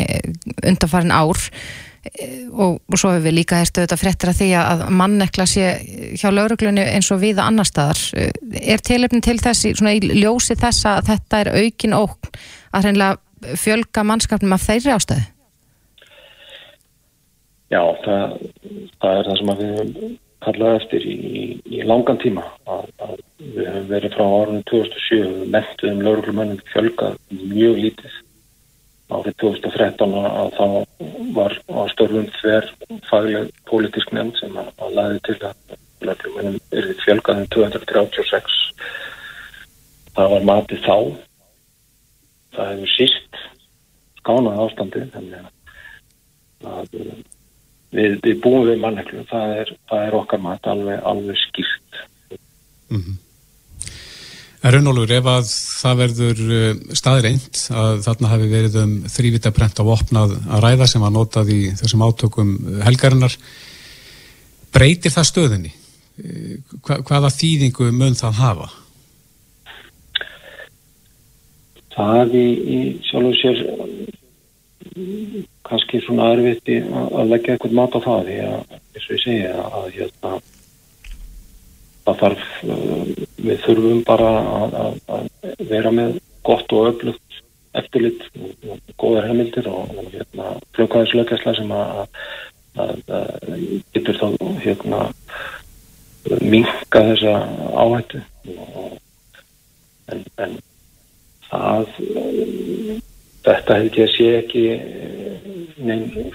undanfarin ár og, og svo hefur við líka hérstu þetta frettir að því að mannekla sé hjá lauruglunni eins og viða annar staðar. Er tilöfnin til þessi, svona í ljósi þessa að þetta er aukin ókn að hreinlega fjölga mannskapnum af þeirri ástöðu?
Já, það, það er það sem við höfum kallað eftir í, í, í langan tíma að, að við höfum verið frá árunni 2007 mentuðum lauruglumönnum fjölgað mjög lítið. Árið 2013 að þá var á störfum þver fagleg pólitísk nefnd sem að, að laði til að lauruglumönnum er fjölgað um 236 það var matið þá. Það hefur síst skánað ástandi þannig að við, við búum við manneklu það er, það er okkar mat alveg, alveg skýrt mm -hmm.
Rönnólur, ef að það verður uh, staðreint að þarna hafi verið um þrývita brent á opnað að ræða sem var notað í þessum átökum helgarinnar breytir það stöðinni? Uh, hva, hvaða þýðingu mun það hafa?
Það í, í sjálf og sér kannski svona erfitt að leggja eitthvað mat á það því að, eins og ég segja, að hérna, það þarf, uh, við þurfum bara að, að, að vera með gott og öflugt eftirlit og, góðar heimildir og, og hérna, fljókaðislökjastlega sem að getur þá hérna minka þessa áhættu. En, en það þetta held ég að sé ekki eh, neinn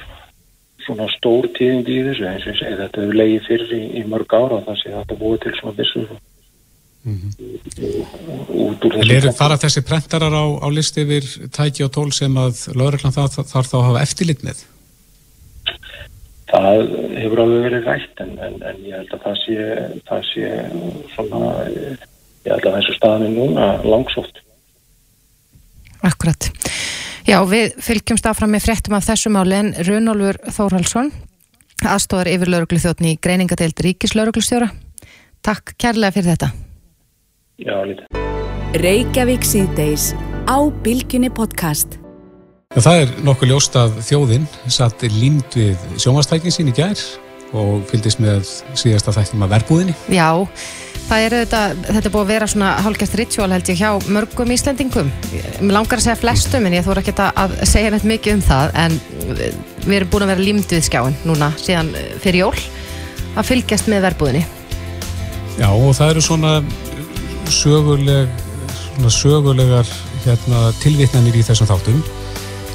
svona stór tíðing í þessu eins og ég segi þetta hefur leiðið fyrir í, í mörg ára sé að þetta búið til svona vissu mm
-hmm. þessu Er fara þessi prentarar á, á listi yfir tæki og tól sem að lögurlega þarf þá að hafa eftirlit með?
Það hefur alveg verið rætt en, en, en ég held að það sé það sé svona ég held að þessu staðin núna langsótt
Akkurat. Já, við fylgjumst áfram með fréttum af þessu máli en Runolfur Þórhalsson aðstofar yfir lauruglu þjóttni í greiningadeild Ríkislauruglustjóra Takk kærlega fyrir þetta.
Já, lítið
Reykjavík síðdeis á Bilginni podcast.
Það er nokkuð ljóst að þjóðinn satt límt við sjómanstækin sín í gær og fylgist með síðasta þættum að verbúðinni.
Já Það er þetta, þetta er búið að vera svona hálfgæft ritual held ég hjá mörgum Íslandingum. Mér langar að segja flestum en ég þóra ekki að segja neitt mikið um það en við erum búin að vera límt við skjáin núna síðan fyrir jól að fylgjast með verbúðinni.
Já og það eru svona söguleg, svona sögulegar hérna, tilvitnanir í þessum þáttum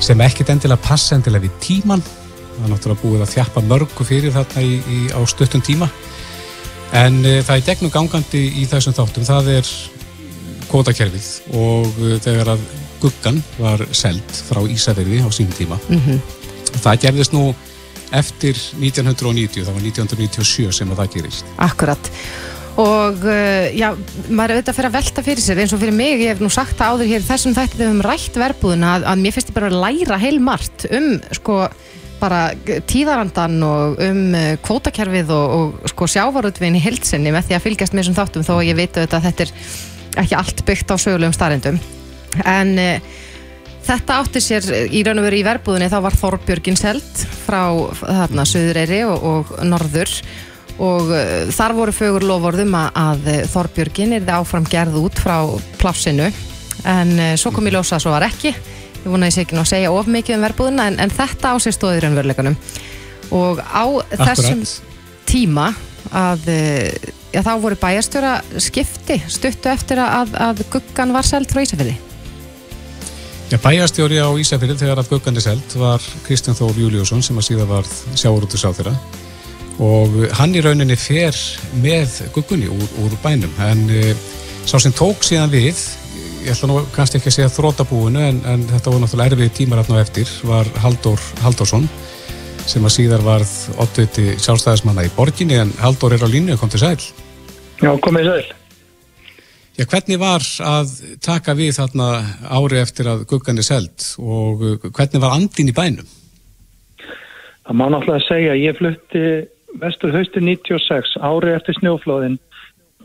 sem ekkert endilega passa endilega við tíman. Það er náttúrulega búið að þjappa mörgu fyrir þarna í, í, á stuttum tíma. En uh, það er gegnum gangandi í þessum þáttum, það er kvotakerfið og uh, þegar að guggan var seld frá Ísafjörði á sínum tíma. Mm -hmm. Það gerðist nú eftir 1990, það var 1997 sem að það gerist.
Akkurat. Og uh, já, maður er auðvitað að fyrir að velta fyrir sér eins og fyrir mig, ég hef nú sagt það áður hér þessum þættum höfum rætt verbúðuna að, að mér finnst ég bara að læra heilmart um sko bara tíðarandan og um eh, kvótakerfið og, og sko sjávarútvinn í heilsinni með því að fylgjast með þessum þáttum þó að ég veit að þetta er ekki allt byggt á sögulegum starrendum en e, þetta átti sér í raun og veru í verbúðinni þá var Þorbjörgin selt frá þarna Suðureyri og, og Norður. Og þar voru fögur lofórðum að, Þorbjörgin er það áfram gerð út frá plássinu. En svo kom ég ljósa að svo var ekki ég vona að ég sé ekki ná að segja of mikið um verbúðuna en, en þetta á sér stóðir en veruleikunum og á þessum tíma að já, þá voru bæjarstjóra skipti stuttu eftir að, að guggan var seld frá Ísafjörði
Já, bæjarstjóri á Ísafjörði þegar að guggan er seld var Kristján Þór Júliusson sem að síðan var sjáurútus á þeirra og hann í rauninni fer með guggunni úr, úr bænum. En e, sá sem tók síðan við ég ætla nú kannski ekki að segja þrótabúinu en, en þetta voru náttúrulega erfið tímar afn og eftir var Haldur Haldursson sem að síðar varð oddviti sjálfstæðismanna í borginni en Haldur er á línu, kom til sæl
Já, komið sæl
Já, hvernig var að taka við þarna ári eftir að guggan er seld og hvernig var andin í bænum?
Það má náttúrulega segja, ég flutti vestur höstu 96 ári eftir snjóflóðin Uh,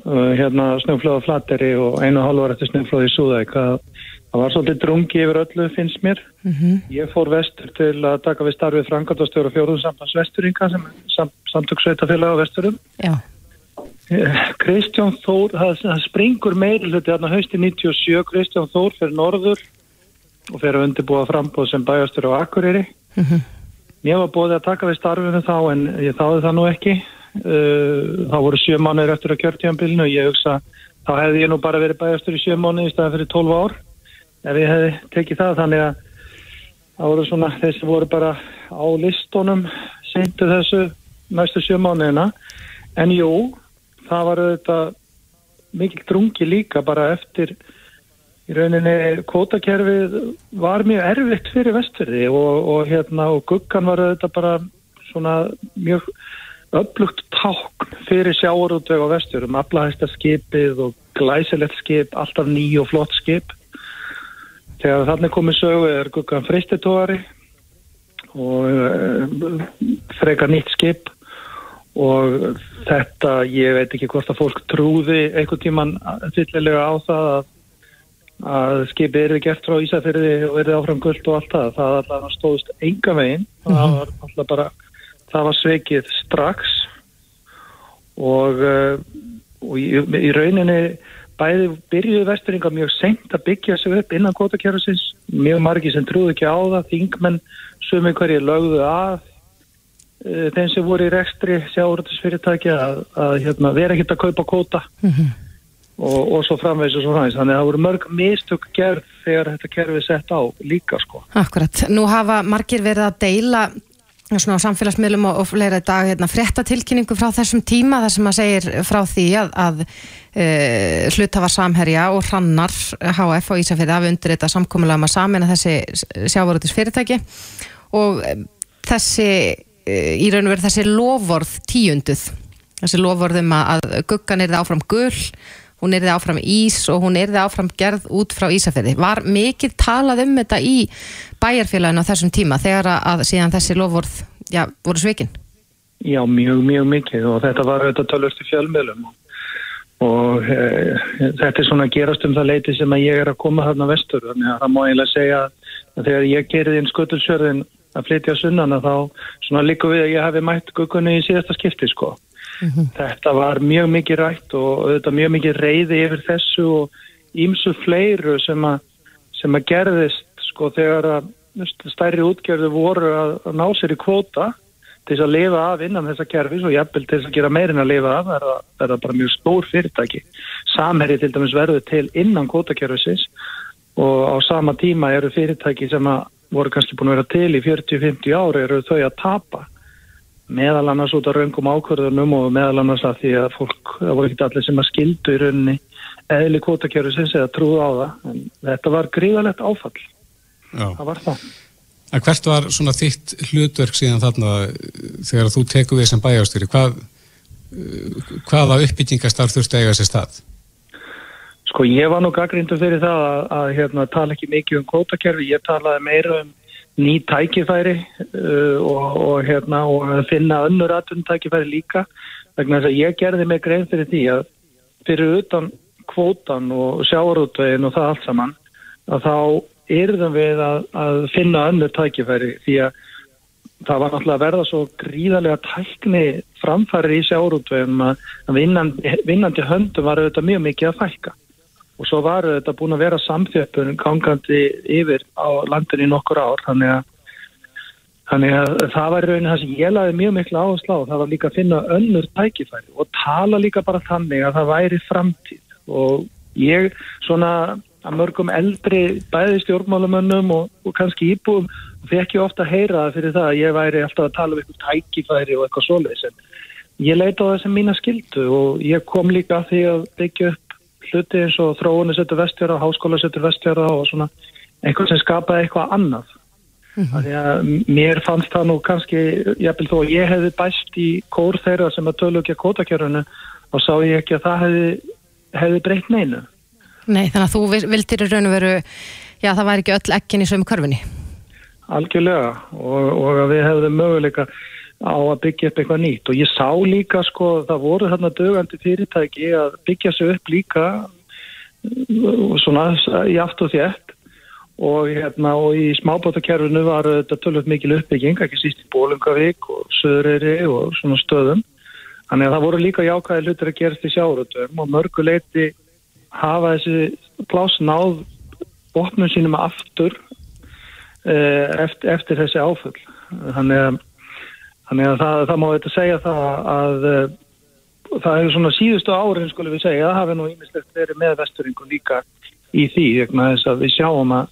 hérna snöflöða flatteri og einu halvar eftir snöflöði í Súðæk það, var svolítið drungi yfir öllu finnst mér mm -hmm. ég fór vestur til að taka við starfið frangatastjóra fjóruðsamtans vesturinga sem sam, samtöksveitafélag á vesturum Já. Eh, Kristján Þór það, það springur meiri hluti hérna hausti 97 Kristján Þór fyrir norður og fyrir að undirbúa frambóð sem bæjastur á Akureyri mm -hmm. mér var bóðið að taka við starfinu þá en ég þáði það nú ekki þá voru sjö mánuðir eftir að kjörtíðanbílinu og ég hugsa þá hefði ég nú bara verið bæjastur í sjö mánuði í staðan fyrir 12 ár ef ég hefði tekið það. Þannig að það voru svona þessi voru bara á listunum seintu þessu næstu sjö mánuðina. En jú, það var auðvitað mikil drungi líka bara eftir í rauninni kvotakerfið var mjög erfitt fyrir vestfyrði og, og hérna og guggan var auðvitað bara svona mjög upplugt tákn fyrir sjáarútveg á vestfjörðum, aflahæsta skipið og glæsilegt skip, alltaf ný og flott skip. Þegar þannig komið sögu er guggan fristitóari og uh, frekar nýtt skip. Og þetta, ég veit ekki hvort að fólk trúði einhvern tíman fyllilega á það að, að skipið eru gert frá Ísafyrði og verið áfram gullt og allt það, það allavega stóðist enga veginn, það var alltaf bara, það var sveikið strax og, uh, og í, í rauninni bæði byrjuði vestringa mjög senkt að byggja sig upp innan kvotakjörðusins, mjög margi sem trúði ekki á það, þingmenn sumi hverju lögðu að Eh, þeim sem voru í rekstri sjáurðisfyrirtæki að, að hérna, vera ekkert að kaupa kóta mm -hmm. og, og svo framvegs og svo framvegs þannig að það voru mörg mistök gerð þegar þetta kerfið sett á líka sko.
Akkurat, nú hafa margir verið að deila svona á samfélagsmiðlum og, og fleira dag hérna, frettatilkynningu frá þessum tíma þar sem að segir frá því að, að e, hlutafar samherja og hrannar HF og Ísafjörði hafi undir þetta samkomulega um að samina þessi sjáurðisfyrirtæki og e, þessi í raun og veru þessi lovorð tíunduð. Þessi lovorðum að guggan er það áfram gull hún er það áfram ís og hún er það áfram gerð út frá Ísafjörði. Var mikið talað um þetta í bæjarfélaginu á þessum tíma þegar að síðan þessi lovorð já, voru sveikinn?
Já, mjög, mjög mikið og þetta var auðvitað tölvist í fjölmiðlum og e, þetta er svona gerast um það leiti sem að ég er að koma þarna vestur þannig að það má eiginlega segja að þegar ég gerði inn skuttulsjörðin að flytja sunnan að þá svona líka við að ég hafi mætt guggunni í síðasta skipti sko. Mm -hmm. Þetta var mjög mikið rætt og auðvitað mjög mikið reyði yfir þessu og ímsu fleiru sem að, sem að gerðist sko þegar að stærri útgerðu voru að, ná sér í kvóta til þess að lifa af innan þessa kerfis og jafnvel til þess að gera meirinn að lifa af er það, er það bara mjög stór fyrirtæki. Samherri til dæmis verður til innan kvótakerfisins og á sama tíma eru fyrirtæki sem að voru kannski búin að vera til í 40-50 ári eru þau að tapa meðal annars út af raungum ákvörðunum og meðal annars að því að fólk, það voru ekki allir sem að skildu í rauninni eðli kvotakjöru sem segja trúð á það. En þetta var gríðalegt áfall. Já. það var það.
En hvert var svona þitt hlutverk síðan þarna þegar þú teku við sem bæjástýri hvað, hvaða uppbyggingastar þurfti að eiga sér stað?
Sko ég var nú gaggrindu fyrir það að, að hérna, tala ekki mikið um kvótakerfi, ég talaði meira um ný tækifæri uh, og, og, hérna, og finna önnur aðtun tækifæri líka vegna þess að ég gerði mig grein fyrir því að fyrir utan kvótan og sjáarútvegin og það allt saman að þá yrðum við að, að finna önnur tækifæri því að það var náttúrulega að verða svo gríðarlega tækni framfæri í sjáarútvegin að vinnandi, vinnandi höndum var auðvitað mjög mikið að fækka og svo var þetta búin að vera samþjöppun gangandi yfir á landin í nokkur ár þannig að, þannig að það var raunin það sem ég laði mjög miklu áherslu á það var líka að finna önnur tækifæri og tala líka bara þannig að það væri framtíð. Og ég svona að mörgum eldri bæði stjórnmálamönnum og, og kannski íbúum fekk ég ofta að heyra það fyrir það að ég væri alltaf að tala um eitthvað tækifæri og eitthvað svoleiðis en ég leita á þessum mína skildu og ég kom líka að því að byggja upp hluti eins og þróunni setur vestjara, háskóla setur vestjara og svona einhvern sem skapaði eitthvað annað. Mm -hmm. Því að mér fannst það nú kannski, jafnvel þó ég hefði bæst í kór þeirra sem að tölu ekki að kótakjörunu og sá ég ekki að það hefði, hefði breytt neinu.
Nei, þannig að þú vildir í raun og veru, já það væri ekki öll ekkin í sömu körfunni.
Algjörlega og, og að við hefðum möguleika á að byggja upp eitthvað nýtt. Og ég sá líka sko það voru þarna dögandi fyrirtæki að byggja sig upp líka uh, svona í aft og þétt. Og hérna og í smábótakerfinu var þetta tölvöld mikil uppbygging, ekki síst í Bólungavík og Söðureyri og svona stöðum. Þannig að það voru líka jákvæði hlutir að gerast í sjárutum og mörguleiti hafa þessi pláss náð botnum sínum aftur eftir, eftir þessi áfull. Þannig að, þannig að það, það má þetta segja það að uh, það hefur svona síðustu árin skulum við segja, það hafi nú ímislegt verið með vesturingu líka í því þess að við sjáum að,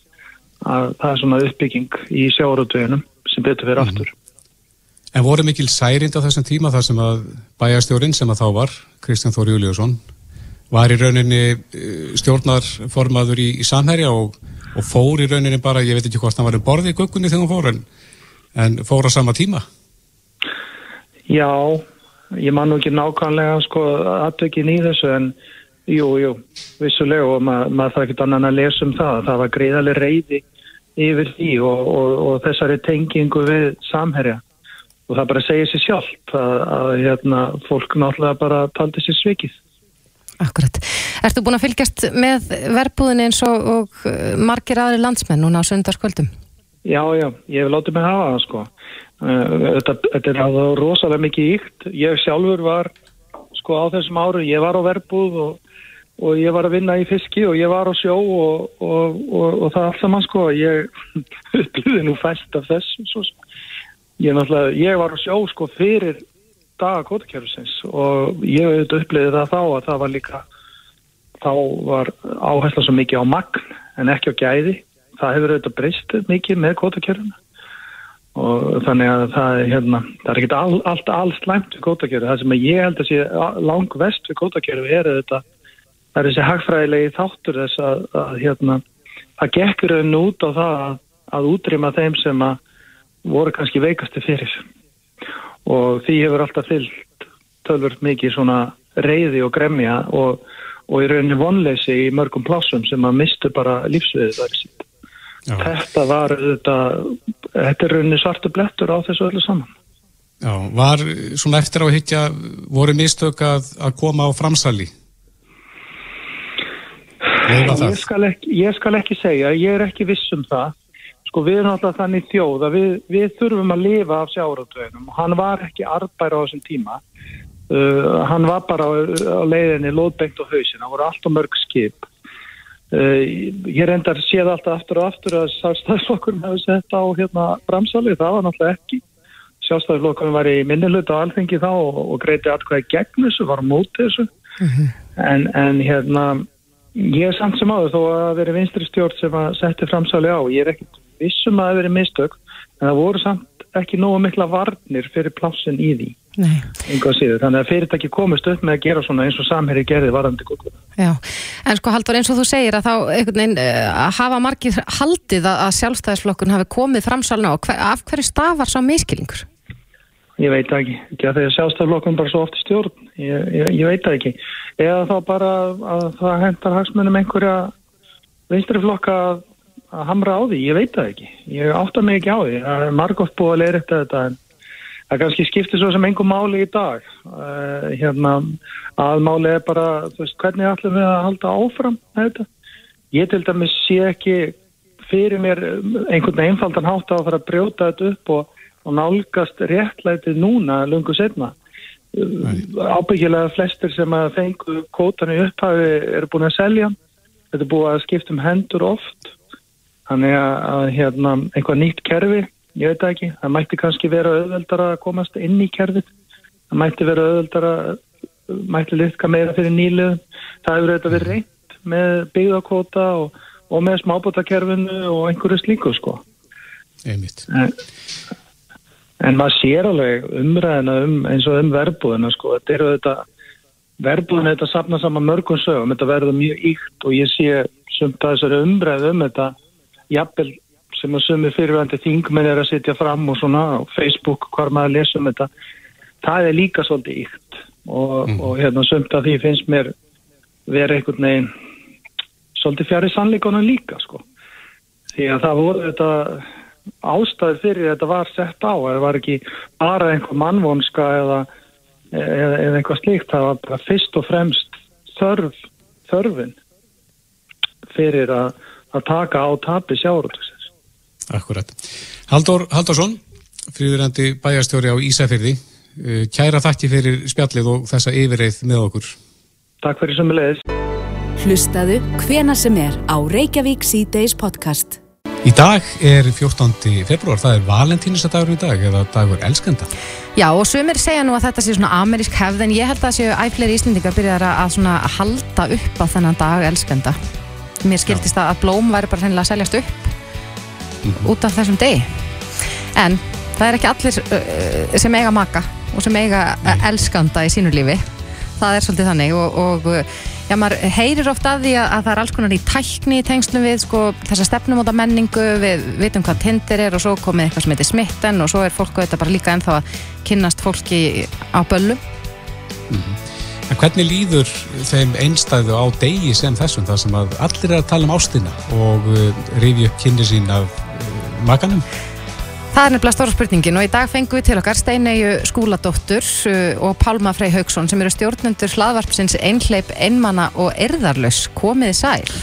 að það er svona uppbygging í sjárutöginum sem betur fyrir mm. aftur.
En voru mikil særind á þessum tíma þar sem að bæjastjórin sem að þá var, Kristján Þóri Júliusson, var í rauninni eh, stjórnarformaður í, í samherja og, og fór í rauninni bara, ég veit ekki hvort hann var um borði í guggunni þegar hann fór, en, en fór á sama tíma?
Já, ég man nú ekki nákvæmlega sko aðtökin í þessu en jú, jú, vissulega og ma maður þarf ekki annan að lesa um það það var greiðalega reyði yfir því og, og, og þessari tengingu við samherja og það bara segir sér sjálf að, að hérna, fólk náttúrulega bara taldi sér svikið
Akkurat. Ertu búin að fylgjast með verbúðin eins og, og margir aðri landsmenn núna á sundarskvöldum?
Já, já, ég hef látið mig hafa það sko þetta, þetta er að rosalega mikið íkt ég sjálfur var sko á þessum áru, ég var á verbúð og, og ég var að vinna í fiski og ég var á sjó og, og, og það allt saman sko. Ég upplýði nú fæst af þess ég, ég var á sjó sko fyrir dagakótakjörfusins og ég upplýði það þá að það var líka þá var áhersla svo mikið á magn en ekki á gæði. Það hefur auðvitað breyst mikið með kótakjörfuna og þannig að það er hérna, það er ekki all, allt alls slæmt við kótakjöru, það sem ég held að sé lang vest við kótakjöru er þetta það er þessi hagfræðilegi þáttur þess að, að hérna það gekkur auðvitað út á það að, að útrýma þeim sem að voru kannski veikasti fyrir. Og því hefur alltaf fyllt tölvört mikið svona reyði og gremja og, og í rauninni vonleysi í mörgum plásum sem að mistu bara lífsviðið sitt Já. Þetta var þetta, þetta er rauninni svartu blettur á þessu öllu saman.
Já, var svona eftir á að hittja, voru mistök að, að koma á framsali?
Ég skal, ekki, ég skal ekki segja, ég er ekki viss um það. Sko við erum alltaf þannig þjóð að við, við þurfum að lifa af sjáratvöginum og hann var ekki arbæra á þessum tíma. Uh, hann var bara á, á leiðinni lóðbengt og hausin, hann voru allt og mörg skip ég reyndar séð alltaf aftur og aftur að sjálfstæðisflokkurinn hefði sett á hérna bramsali, það var náttúrulega ekki sjálfstæðisflokkurinn var í minnilötu á alþengi þá og, og greiti alltaf gegn þessu, var mótið þessu uh mhm. -huh. en, en hérna ég er samt sem áður þó að veri vinstri stjórn sem að setja framsali á ég er ekkert vissum að það veri mistök en það voru samt ekki nógu mikla varnir fyrir plássin í því. Þannig að fyrirtæki komist upp með að gera svona eins og samherri gerði varandi
Já, en sko Haldur eins og þú segir að þá veginn, uh, hafa margir haldið að sjálfstæðisflokkun hafi komið framsalna og hver, af hverju stafar svo miskilingur?
Ég veit ekki, ekki að að sjálfstæðisflokkun bara svo oft stjórn, ég, ég, ég veit ekki. Eða þá bara að það hendar hagsmunum einhverja vinstriflokka að hamra á því, ég veit það ekki. Ég átta mig ekki á því, það er margótt búið að leira þetta en það kannski skiptir svo sem einhver máli í dag. Uh, hérna að máli er bara veist, hvernig ætlum við að halda áfram þetta? Ég til dæmis sé ekki fyrir mér einhvern einfaldan hátt á að fara að brjóta þetta upp og, og nálgast réttlætið núna lungu setna ábyggilega flestir sem að fengu kótan í upphafi eru búin að selja þetta er búin að skipta um hendur oft þannig að hérna, einhvað nýtt kerfi ég veit ekki, það mætti kannski vera auðveldara að komast inn í kerfið. Það mætti vera auðveldara mætti litka meira fyrir nýluðum það hefur auðvitað verið reynd með byggðarkvota og, og með smábótakerfinu og einhverju slíku sko.
En,
en maður sér alveg umræðina um, eins og um verbúðina sko, þetta eru auðvitað verbúðina þetta sapna saman mörgum sögum, þetta verður mjög íkt og ég sé sumt að þessari umræð um þetta jafnvel sem að sumi fyrirvændi þingmenn er að sitja fram og svona á Facebook hvar maður lesum þetta. Það er líka svolítið íkt og, mm. og hérna sumt að því finnst mér verið einhvern veginn svolítið fjari sannleikonum líka sko. Því að það voru þetta ástæði fyrir þetta var sett á. Það var ekki bara einhver mannvonska eða, eða, eða einhvað slíkt. Það var bara fyrst og fremst þörf, þörfin fyrir að, að taka á tapi sjáruðs
Akkurat. Haldur Haldursson, fríðurandi bæjarstjóri á Ísafyrði, eh, kæra þakki fyrir spjallið og þessa yfirreið með okkur.
Takk fyrir sem við leiðis.
Hlustaðu hvena sem er á Reykjavík C-Days podcast.
Í dag er 14. februar, það er valentínisadagur í dag eða dagur elskenda.
Já, og sumir segja nú að þetta sé svona amerísk hefð en ég held að séu æfleiri íslendingar byrjar að að svona halda upp á þennan dag elskenda. Mér skildist að blóm væri bara hreinlega að seljast upp út af þessum degi. En það er ekki allir uh, sem eiga maka og sem eiga uh, elskanda í sínu lífi. Það er svolítið þannig og, og já, maður heyrir oft að því að, að það er alls konar í tækni í tengslum við sko, þessa stefnumóta menningu, við vitum hvað Tinder er og svo komið eitthvað sem heitir smitten og svo er fólk auðvitað bara líka ennþá að kynnast fólki á böllum.
En hvernig líður þeim einstæðu á degi sem þessum, þar sem að allir er að tala um ástina og uh, rifi upp kynni sín af uh, makanum?
Það er nefnilega stóra spurningin og í dag fengum við til okkar Steinegu Skúladóttur uh, og Pálma Frey Haugsson sem eru stjórnendur hlaðvarpsins einhleip, einmanna og erðarlaus. Komiði sæl.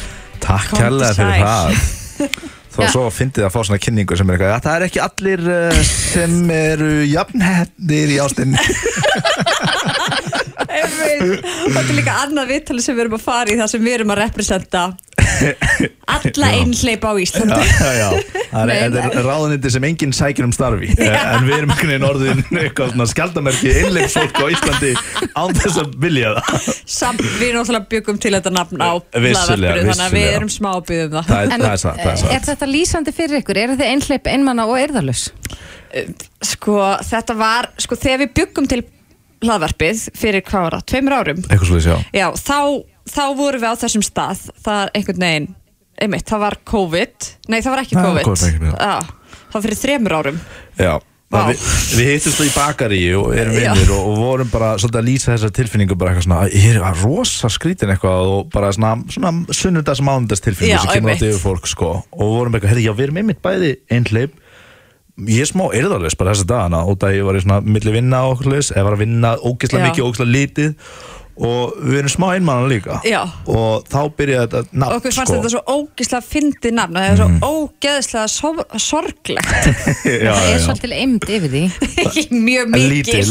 Takk kærlega fyrir það Þó
Já.
svo fyndið að fá svona kynningu sem er eitthvað að það er ekki allir sem eru jafnhettir í ástin
Einmitt. Og þetta er líka annað viðtali sem við erum að fara í það sem við erum að representa. Alla einhleip á Íslandi.
Já, já, það er, þetta er ráðunindi sem enginn sækir um starfi eh, en við erum einhvern veginn orðin eitthvað svona skjaldamerki einlegsfólk á Íslandi án þess að vilja það.
Samt við náttúrulega byggum til þetta nafn á
Vissulega,
hlaðvarpinu, þannig að við erum smá að byggja um það.
Það er,
En
það er satt, það er
er
satt
þetta lýsandi fyrir ykkur? Er þið einhleip, einmanna og erðarlaus?
Sko þetta var, sko þegar við byggum til hlaðvarpið fyrir hvað það, tveimur árum
Eitthvað svo
Já, þá, þá vorum við á þessum stað það er einhvern veginn, einmitt, það var COVID Nei, það var ekki
Já,
COVID
COVID, ekki, já.
Já, það var fyrir þremur árum
Já,
Vá.
við, við hittumst í bakari og erum
Já.
vinnir og, og vorum bara svolítið að lýsa þessar tilfinningu bara eitthvað svona, ég er rosa skrítin eitthvað og bara svona, svona sunnudags mánundags tilfinningu
Já,
sem kemur
einmitt.
átt yfir fólk sko og vorum eitthvað, herri, já, við erum einmitt bæði einhleip ég er smá erðarlegs bara þessa dagana út að ég var í svona milli vinna og okkur leis, eða var að vinna ógislega
Já.
mikið, ógislega lítið og við erum smá einmannan líka
Já.
og þá byrjaði þetta nafn
og okkur fannst
sko.
þetta svo ógislega fyndið nafn og það er svo ógeðslega so sorglegt
já,
Það er svolítið eimd yfir því.
mjög mikil
lítil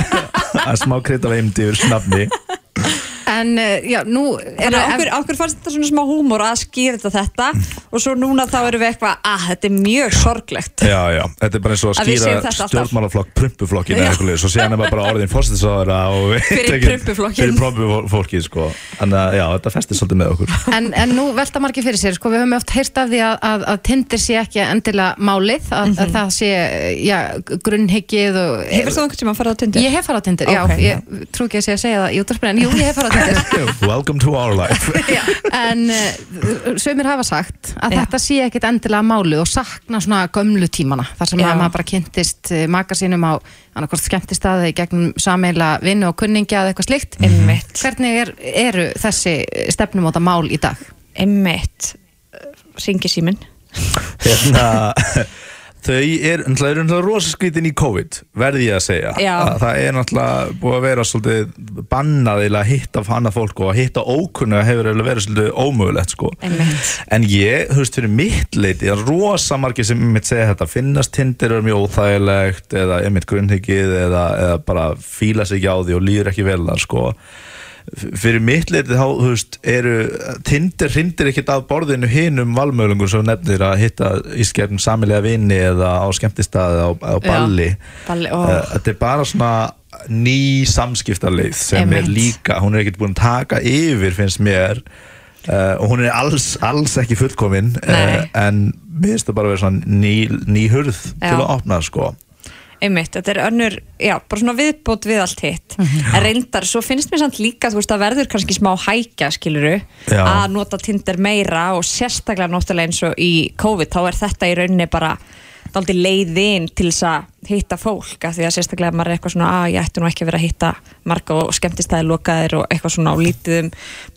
það er smá krydd af eimdi yfir snafni
En uh, já, nú er
Þannig að okkur, okkur fannst þetta svona smá húmor að skýra þetta þetta og svo núna þá erum við eitthvað að þetta er mjög sorglegt
Já, já, þetta er bara eins og að skýra stjórnmálaflokk prumpuflokkin eða eitthvað svo síðan er maður bara orðin fórstisáðara og
Fyrir prumpuflokkinn.
Fyrir prumpufólkið, sko að, já, þetta festir svolítið með okkur
En, en nú velta margir fyrir sér, sko, við höfum oft heyrt af því að, að, að Tinder sé ekki endilega málið, að, að það sé, já, grunnhyggið og...
Mhm. Hefur þú einhvern tíma að fara á Tinder?
Ég hef farið á Tinder,
Ok.
já, ég trú ekki að sé að segja það í útvarpinu, en jú, ég hef Tinder.
Welcome to our life
en uh, sömur hafa sagt að
Já.
þetta sé ekkit endilega málið og sakna svona gömlu tímana, þar sem
Já.
að maður bara kynntist uh, maka sínum á annarkort skemmtistaði gegnum sameila vinnu og kunningja eða eitthvað slikt.
Einmitt.
Hvernig er, eru þessi stefnumóta mál í dag?
Einmitt Ringi síminn
Hérna Þau er, eru náttúrulega rosa skrítin í COVID, verði ég að segja. Að Það er náttúrulega búið að vera svolítið bannaðilega að hitta hana fólk og að hitta ókunna hefur verið svolítið ómögulegt, sko. En ég, þú veist, fyrir mitt leiti er rosa margir sem mitt segja þetta finnast tindir er mjög óþægilegt eða er mitt grunnhyggið eða, eða bara fíla sig ekki á því og líður ekki vel þar sko fyrir mitt leiti þá, þú veist, eru tindir hrindir ekkert af borðinu hinum valmöðlungum sem nefnir að hitta í skefnum samilega vini eða á skemmtistaði á, á balli
Balli.
Eh, þetta er bara svona ný samskiptarleið sem er líka, hún er ekkert búin að taka yfir finnst mér uh, og hún er alls, alls ekki fullkomin uh,
Nei.
en finnst það bara að vera svona ný, ný hurð til
Já.
að opna sko
Einmitt, þetta er önnur, já, bara svona viðbót við allt hitt. En reyndar, svo finnst mér samt líka, þú veist, að verður kannski smá hækja, skiluru
Já.
Að nota Tinder meira og sérstaklega náttúrulega eins og í COVID Þá er þetta í rauninni bara dálítið leiðin til þess að hitta fólk af Því að sérstaklega maður er eitthvað svona, að ég ætti nú ekki að vera að hitta marga og skemmtistæði lokaðir og eitthvað svona á lítið um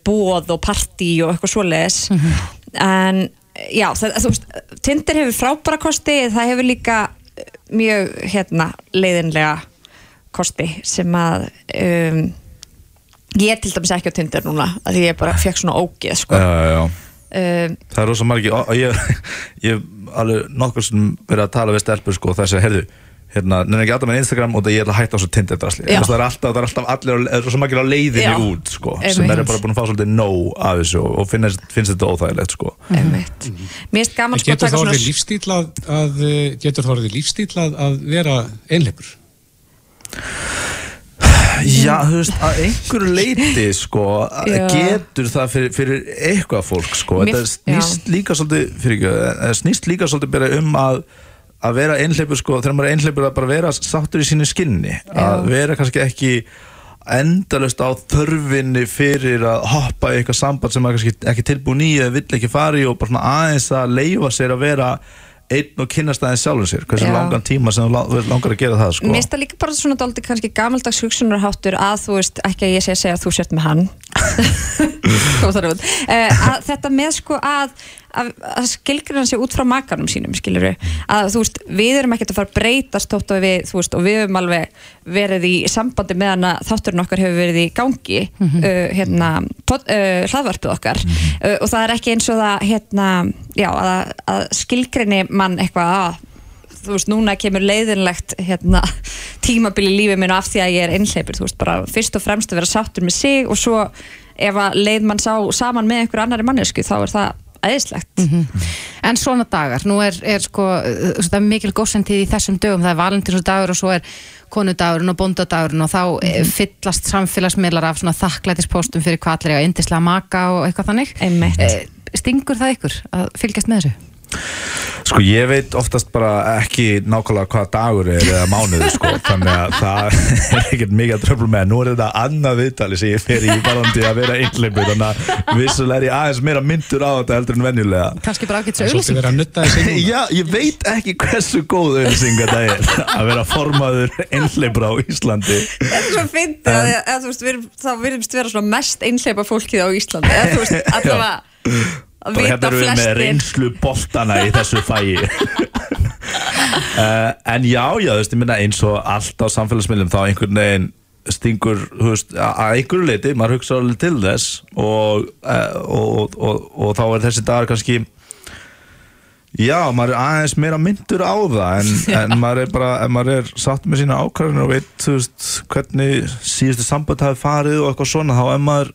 bóð og partí og eitthvað svoleiðis. En já, það, þú veist, Tinder hefur frábæra kosti, það hefur líka mjög hérna leiðinlega kosti sem að um, ég til dæmis ekki á Tinder núna að því ég bara fekk svona ógeð sko.
já, já,
um,
það er rosa margir og, ég, hef alveg nokkur sem verið að tala við stelpur sko það segja, heyrðu, hérna, nenni ekki alltaf með Instagram og það ég ætla að hætta á svo Tinder-drasli
Já.
það er alltaf, það er alltaf allir, það er svo margir á leiðinni
Já.
út sko, sem
Einmitt.
er bara búin að fá svolítið nóg af þessu og finnst, finnst þetta óþægilegt sko.
Einmitt. Mér finnst gaman sko að
getur
taka
það
svona
orðið lífstíl að, að eh, getur það orðið lífstíl að, að vera einleipur?
Já, þú veist, að einhverju leiti sko,
Já.
getur það fyrir, fyrir eitthvað fólk sko.
Mér-
þetta snýst líka svolítið fyrir ekki, það snýst líka svolítið bara um að að vera einhleipur sko, þegar maður er einhleipur að bara vera sáttur í sínu skinni að vera kannski ekki endalust á þörfinni fyrir að hoppa í eitthvað samband sem maður kannski ekki tilbúin í eða vill ekki fara í og bara svona aðeins að leifa sér að vera einn og kynnast aðeins sjálfum sér hversu
Já.
langan tíma sem þú la- langar að gera það sko.
Mér finnst það líka bara svona dálítið kannski gamaldags hugsunarháttur að þú veist, ekki að ég sé að segja að þú sért með hann að Þetta með sko að að, að skilgrina sig út frá makanum sínum skilur að þú veist, við erum ekkert að fara að breytast tótt og við, veist, og við höfum alveg verið í sambandi með hana þátturinn okkar hefur verið í gangi uh, hérna, uh, hlaðvarpið okkar. Uh, og það er ekki eins og það hérna, já, að, að skilgrini mann eitthvað að þú veist, núna kemur leiðinlegt hérna, tímabil í lífið minn af því að ég er einhleipur, þú veist, bara fyrst og fremst að vera sáttur með sig og svo ef að leið mann sá saman með einhver annari mannesku þá er það æðislegt
En svona dagar, nú er, er sko, uh, það er mikil góðsendið í þessum dögum, það er valentínsdagur og svo er konudagurinn og bóndadagurinn og þá mm fyllast samfélagsmiðlar af svona þakklætispóstum fyrir hvað allir eiga indislega maka og eitthvað þannig.
Einmitt.
Eh, Stingur það ykkur að fylgjast með þessu?
Sko ég veit oftast bara ekki nákvæmlega hvað dagur er eða mánuður sko. Þannig að það er ekkert mikið að tröfla með nú er þetta annað viðtali sem ég fer í varandi að vera einhleipu þannig að vissulega er ég aðeins meira myndur á þetta heldur en venjulega.
Kannski bara
svolítið
auðlýsing?
Já, ég veit ekki hversu góð auðlýsing þetta er. Að vera formaður einhleipur á Íslandi.
Þetta er svo fyndið að, að, þú veist, þá virðumst vera svona mest einhleipa fólkið á Íslandi. Að
bara hérna erum við með reynslu boltana í þessu fæi uh, en já, já, þú veist, ég minna eins og allt á samfélagsmiðlum þá einhvern veginn stingur, þú veist, að einhverju leiti maður hugsa alveg til þess og, uh, og, og, og þá er þessi dagar kannski já, maður er aðeins meira myndur á það en, en maður er bara, ef maður er satt með sína ákvarðinu og veit, þú veist, hvernig síðustu samband hafi farið og eitthvað svona, þá er maður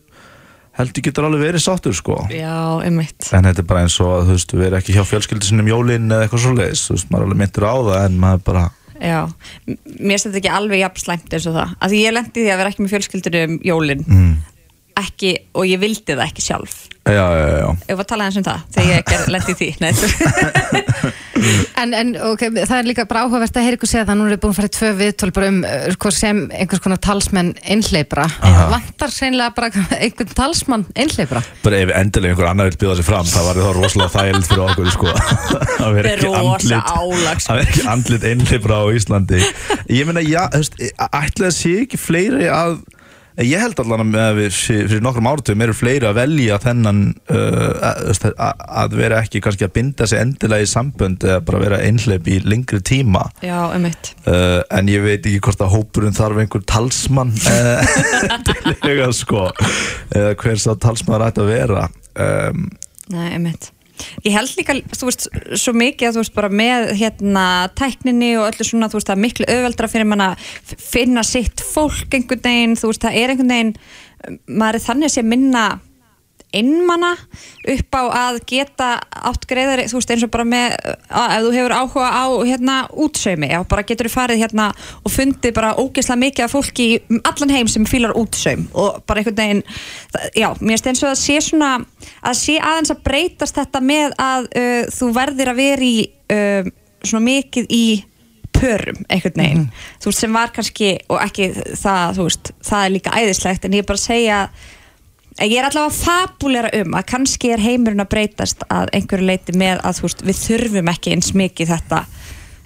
heldur getur alveg verið sáttur sko.
Já, einmitt.
En þetta er bara eins og að þú veist, við erum ekki hjá fjölskyldu sinni um jólinn eða eitthvað svoleiðis, þú veist, maður er alveg myndur á það en maður bara,
Já, mér þetta ekki alveg jafn slæmt eins og það. Að því ég lendi því að vera ekki með fjölskyldunum um jólin.
Mm,
ekki, og ég vildi það ekki sjálf
já, já, já,
Ef að tala eins um það, þegar ég ger, lendi í því
En, en okay, það er líka bara áhugavert að heyra ykkur segja það, nú er búin að fara í tvö viðtöl bara um uh, sko, sem einhvers konar talsmenn einhleipra. Vantar seinlega bara einhvern talsmann einhleipra?
bara ef endilega einhver annar vil bjóða sig fram, það var það rosalega þægild fyrir okkur, sko að vera ekki
Þetta er rosa
andlit
álag, sko.
að vera ekki andlit einleifra á Íslandi ég meina, já, þú veist, ætla að sé ekki fleiri að ég held allan að að við fyrir nokkrum áratum eru fleiri að velja þennan uh, að, að, að vera ekki kannski að binda sig endilega í sambönd eða bara vera einhleip í lengri tíma.
Já, einmitt.
Uh, en ég veit ekki hvort að hópurinn þarf einhver talsmann uh, til eiga sko. Eða hver sá talsmann ætti að vera. Um,
Nei, einmitt Ég held líka, þú veist, svo mikið að þú veist bara með hérna tækninni og öllu svona, þú veist, það er miklu auðveldra fyrir mann að finna sitt fólk einhvern veginn, þú veist, það er einhvern veginn maður er þannig að sé minna einmana upp á að geta átt greiðari, þú veist, eins og bara með að, ef þú hefur áhuga á hérna útsaumi, já, bara getur þú farið hérna og fundið bara ógeðslega mikið af fólki í allan heim sem fílar útsaum og bara einhvern veginn, já, mér finnst eins og að sé svona, að sé aðeins að breytast þetta með að uh, þú verðir að vera í uh, svona mikið í pörum einhvern veginn, þú veist, sem var kannski og ekki það, þú veist það er líka æðislegt, en ég er bara að segja að ég er allavega fabulera um að kannski er heimurinn að breytast að einhverju leiti með að veist, við þurfum ekki eins mikið þetta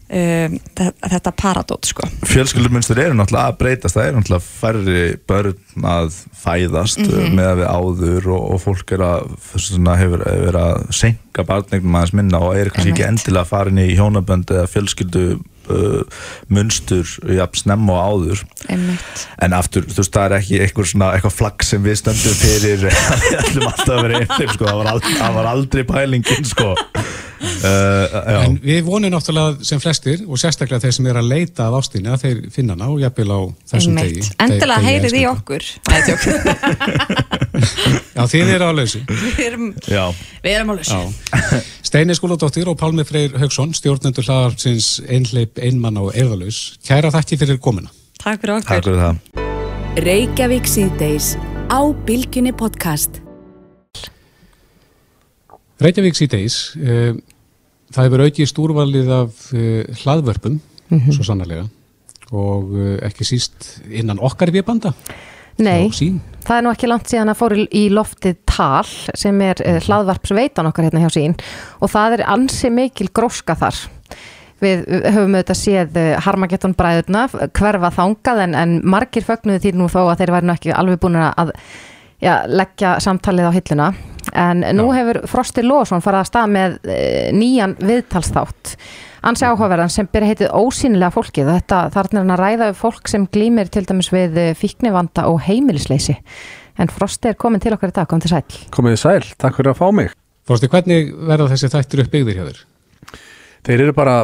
um, þe- þetta paradót sko.
Fjölskyldumunstur eru náttúrulega að breytast. Það eru náttúrulega færri börn að fæðast mm
Mhm.
með að við áður og, og fólk er að svona, hefur verið að senka barnegnum aðeins minna og er kannski ekki endilega farin í hjónabönd eða fjölskyldu uh, munstur jafn snemma og áður.
Einmitt.
En aftur, þú veist, það er ekki eitthvað svona eitthvað flagg sem við stöndum fyrir. Við ætlum alltaf að vera einhleip, sko, það var aldrei, það var aldrei pælingin, sko uh,
En við vonum náttúrulega sem flestir og sérstaklega þeir sem er að leita að ástinni að þeir finna og jafnvel á þessum degi.
Einmitt. Endilega heyrið í okkur.
Já, þið eru á lausu.
Við erum,
Já.
við erum á lausu
Já. Steini Skúladóttir og Pálmi Freyr Haugsson, stjórnendur hlaðarpsins Einleip, Einmann og Erðalaus. Kæra þakki fyrir komuna.
Takk fyrir okkur
Takk fyrir það
Reykjavík síðdeis á Bilginni podcast.
Reykjavík síðdeis, uh, það hefur aukið stúrvalið af uh, hlaðvörpum, svo sannarlega, og uh, ekki síst innan okkar viðbanda.
Nei,
Og sín.
það er nú ekki langt síðan að fór í- loftið tal sem er uh, hlaðvarpsveitan okkar hérna hjá sín og það er ansi mikil gróska þar. Við höfum auðvitað séð Harmageddon bræðurna hverfa þangað en, en margir fögnuðu því nú þó að þeir væri nú ekki alveg búin að já, leggja samtalið á hilluna en nú hefur Frosti Lósson farið að stað með uh, nýjan viðtalsþátt. Ansi áhugaverðan sem byrja heitið ósýnilega fólkið. Þetta þarna er hann að ræða við fólk sem glýmir til dæmis við eh, fíknivanda og heimilisleysi. En Frosti er komin til okkar í dag, kom til sæl.
Komið þið sæl, takk fyrir að fá mig.
Fórstu, hvernig verða þessi þættir upp byggðir hjá þér?
Þeir eru bara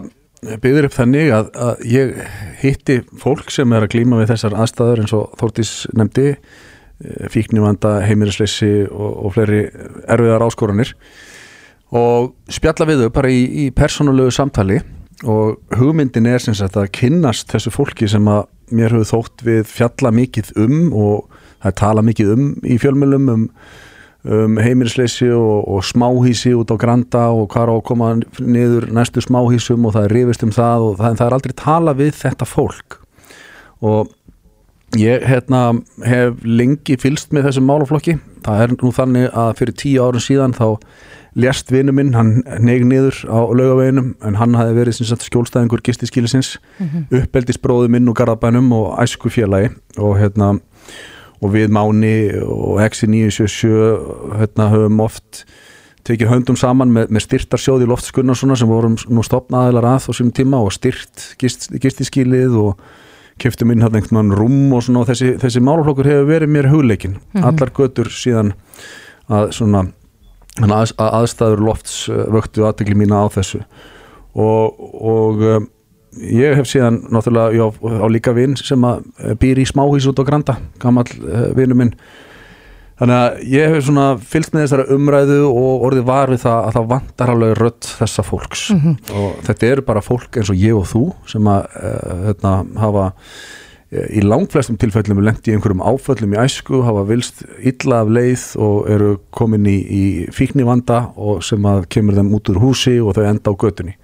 byggður upp þannig að, að ég hitti fólk sem er að glíma við þessar aðstæður eins og Þórtís nefndi, eh, fíknivanda, heimilisleysi og, og fleiri erfiðar áskoranir. Og spjalla við þau bara í, í persónulegu samtali. Og hugmyndin er sem sagt að kynnast þessu fólki sem að mér hefur þótt við fjalla mikið um og það er tala mikið um í fjölmjölum um, um heimilisleysi og, og smáhísi út á Granda og hvað á að koma niður næstu smáhísum og það er rifist um það og það, það er aldrei tala við þetta fólk. Og ég hérna, hef lengi fylst með þessum málaflokki það er nú þannig að fyrir tíu árum síðan þá lést vinnu minn, hann neig niður á laugaveginum en hann hafi verið sagt skjólstæðingur gistiskílisins, mm -hmm. uppeldisbróði minn og garðabænum og æsku félagi og hérna og við Máni og Exi 977 hérna höfum oft tekið höndum saman með, með styrtarsjóði Lofts Gunnarssona sem vorum nú stopnaðilar að sínum tíma og styrt gist, gistiskílið og keftum inn hann einhvern veginn rúm og svona og þessi, þessi málaflokkur hefur verið mér hugleikin
Mhm.
allar götur síðan að svona að að aðstæður lofts uh, vöktu aðtekli mína á þessu. Og, og um, ég hef síðan náttúrulega á, á líka vinn sem að uh, býr í smáhís út á Granda gammal uh, vinnu minn þannig að ég hef svona fylgst með þessara umræðu og orðið var við það að það vantar alveg rödd þessa fólks. Og þetta eru bara fólk eins og ég og þú sem að uh, hérna, hafa eh, í langflestum tilfellum lengt í einhverjum áföllum í æsku, hafa vilst illa af leið og eru komin í, í fíknivanda og sem að kemur þeim út úr húsi og þau enda á götunni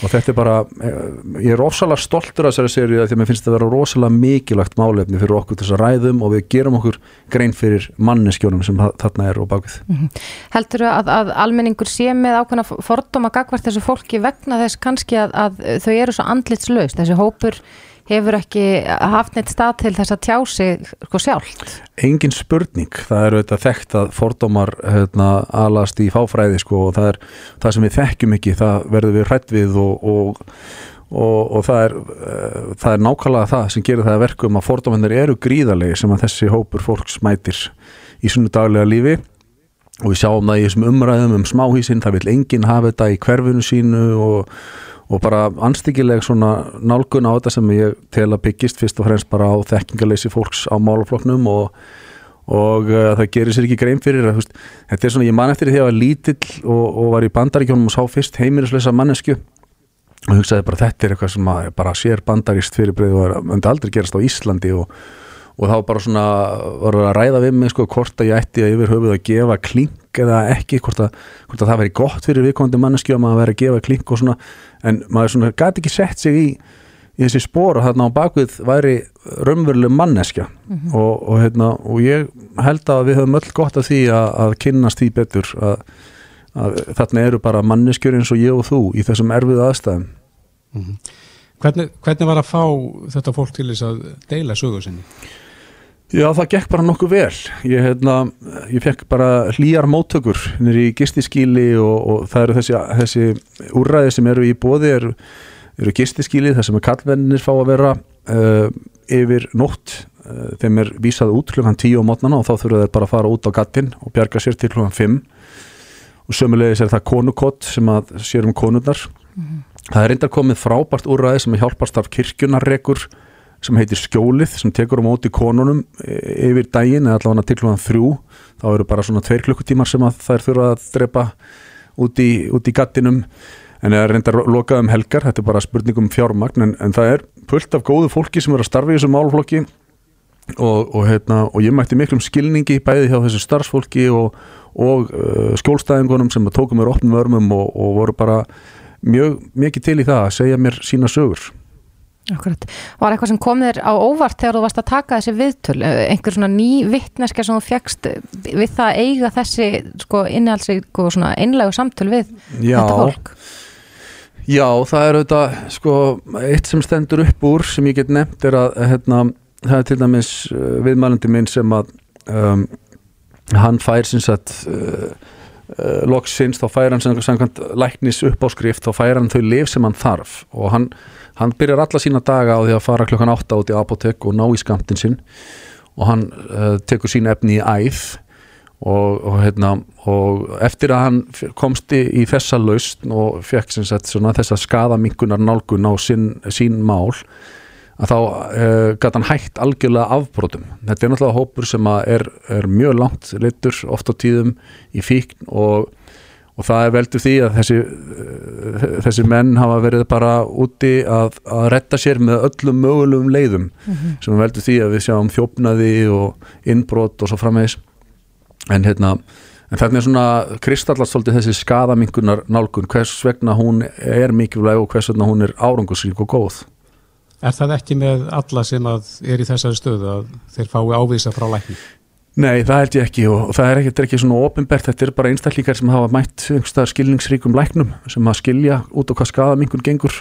og þetta er bara eh, ég er rosalega stoltur af þessari serið því að mér finnst það að vera rosalega mikilvægt málefni fyrir okkur þess að ræðum og við gerum okkur grein fyrir manneskjónum sem þa- þarna er og bakvið
Heldur að, að almenningur sé með ákveðna fordóma gagvart þessu fólki vegna þess kannski að, að þau eru svo andlitslaust, þessi hópur hefur ekki haft neitt stað til þess að tjá sig sko sjálft?
Engin spurning, það er auðvitað þekkt að fordómar hérna, alast í fáfræði sko, og það er það sem við þekkjum ekki, það verður við hrætt við og, og, og, og það, er, uh, það er nákvæmlega það sem gerir það að verkum að fordómanir eru gríðarlegi sem að þessi hópur fólks mætir í svona daglega lífi. Og við sjáum það í þessum umræðum um smáhísin, það vil enginn hafa þetta í hverfinu sínu og, og bara anstíkileg svona nálgun á þetta sem ég tel að byggist fyrst og fremst bara á þekkingaleysi fólks á málafloknum og, og uh, það gerir sér ekki grein fyrir að, veist, þetta er svona, ég man eftir því að ég var lítill og, og var í bandaríkjónum og sá fyrst heimilislösa mannesku og hugsaði bara þetta er eitthvað sem að bara sér bandaríst fyrirbreyð og er- myndi aldrei gerast á Íslandi og, og þá bara svona var að ræða við mig sko hvort að ég ætti að yfir höfuð að gefa klink eða ekki, hvort að, hvort að það veri gott fyrir viðkomandi manneski að maður veri að gefa klink og svona, en maður svona gæti ekki sett sig í, í þessi spór og þarna á bakvið væri raunveruleg manneskja. Og, og, hérna, og ég held að við höfum öll gott af því að, að kynnast því betur að, að þarna eru bara manneskjur eins og ég og þú í þessum erfiðu aðstæðum.
Hvernig, hvernig var að fá þetta fólk til þess að deila sögu sinni?
Já, það gekk bara nokkuð vel. Ég, hérna, ég fekk bara hlýjar móttökur nýri í gistiskíli og, og það eru þessi, þessi úrræði sem eru í bóði eru, eru gistiskíli þar sem er kallvennir fá að vera uh, yfir nótt. Uh, þeim er vísað út klukkan 10 á mótnana og þá þurfa þeir bara að fara út á gattin og bjarga sér til klukkan 5 og sömulegis er það konukott sem að sér um konurnar það er reyndar komið frábært úrræði sem er hjálparstarf kirkjunarrekur sem heitir Skjólið sem tekur á móti konunum e- yfir daginn eða allavega til hlugan þrjú. Þá eru bara svona tveir klukkutímar sem að þær þurfa að drepa út í, út í gattinum. En það er reyndar lokað um helgar, þetta er bara spurningum fjármagn en, en það er fullt af góðu fólki sem er að starfa í þessu málflokki og, og, hérna, og ég mætti miklum skilningi bæði hjá þessu starfsfólki og, og uh, skjólstæðingunum sem tókum mér opnum örmum og voru bara mjög mikið til í það að segja mér sína sögur
Akkurat. Var eitthvað sem kom þér á óvart þegar þú varst að taka þessi viðtöl? Eh, Einhver svona ný vittneska sem þú fjagst við það að eiga þessi sko, innihaldsvík og svona einlegu samtöl við
Já.
þetta fólk?
Já, það er auðvitað sko, eitt sem stendur upp úr sem ég get nefnt er að hérna, það er til dæmis uh, viðmælandi minn sem að um, hann fær sem sagt uh, loksins þá fær hann samkvæmt læknis uppáskrift þá fær hann þau lif sem hann þarf. Og hann, hann byrjar alla sína daga á því að fara klokkan 8 út í apotek og ná í skamtin sinn. Og hann uh, tekur sín efni í æð og, og, hérna, og eftir að hann komst í, í þessa lausn og fekk sem sagt svona þessa skadaminkunar nálgun á sín, sín mál að þá uh, gæti hann hægt algjörlega afbrotum. Þetta er náttúrulega hópur sem að er, er mjög langt litur oft á tíðum í fíkn og, og það er veldur því að þessi, uh, þessi menn hafa verið bara úti að, að retta sér með öllum mögulegum leiðum
Mhm.
sem veldur því að við sjáum þjófnaði og innbrot og svo framvegis en hérna en þarna er svona kristallast svolítið þessi skadaminkunar nálgun hvers vegna hún er mikilvæg og hvers vegna hún er árangusrík og góð
Er það ekki með alla sem er í þessari stöðu að þeir fái ávisa frá lækni?
Nei, það held ég ekki og það er ekki, þetta er ekki svona ofinbert, þetta er bara einstaklingar sem hafa mætt einhverstaðar skilningsríkum læknum sem að skilja út á hvað skadamingun gengur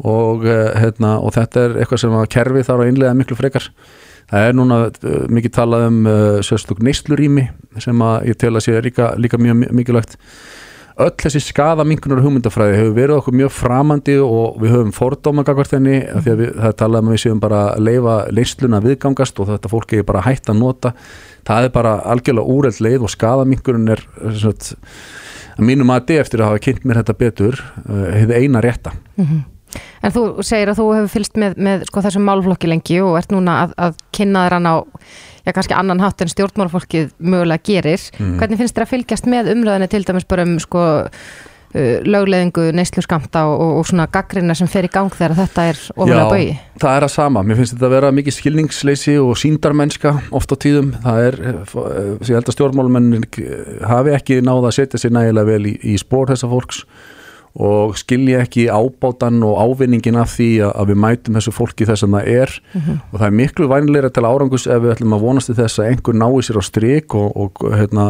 og, uh, hérna, og þetta er eitthvað sem að kerfi þarf að innlega miklu frekar. Það er núna uh, mikið talað um uh, sérstök neyslurími sem að ég tel að sé líka, líka mjög mi- mikilvægt. Öll þessi skadaminkunar hugmyndafræði hefur verið okkur mjög framandi og við höfum fordóma gagvart henni af því að við, það er talað um að við séum bara að leifa leysluna viðgangast og þetta fólk er bara hægt að nota. Það er bara algjörlega úreld leið og skadaminkurinn er sagt, að mínum að þið eftir að hafa kynnt mér þetta betur uh, hefði eina rétta.
Mhm. En þú segir að þú hefur fylst með, með sko, þessum málflokki lengi og ert núna að, að kynna þér hann á já, kannski annan hátt en stjórnmálfólkið mögulega gerir.
Mhm.
Hvernig finnst þér að fylgjast með umröðinni til dæmis bara um sko, uh, lögleðingu, neyslu skamta og, og, og svona gaggrina sem fer í gang þegar þetta er ofalega baugi?
það er að sama. Mér finnst þetta að vera mikið skilningsleysi og síndarmennska oft á tíðum. Það er, eh, eh, ég held að stjórnmálmenn hafi ekki náða að setja sér nægilega vel í, í spór þessa fólks og skilja ekki ábátan og ávinningin af því að, að við mætum þessu fólki þess að það er.
Mhm.
og það er miklu vænleira til árangus ef við ætlum að vonast til þess að einhver nái sér á strik og, og, hérna,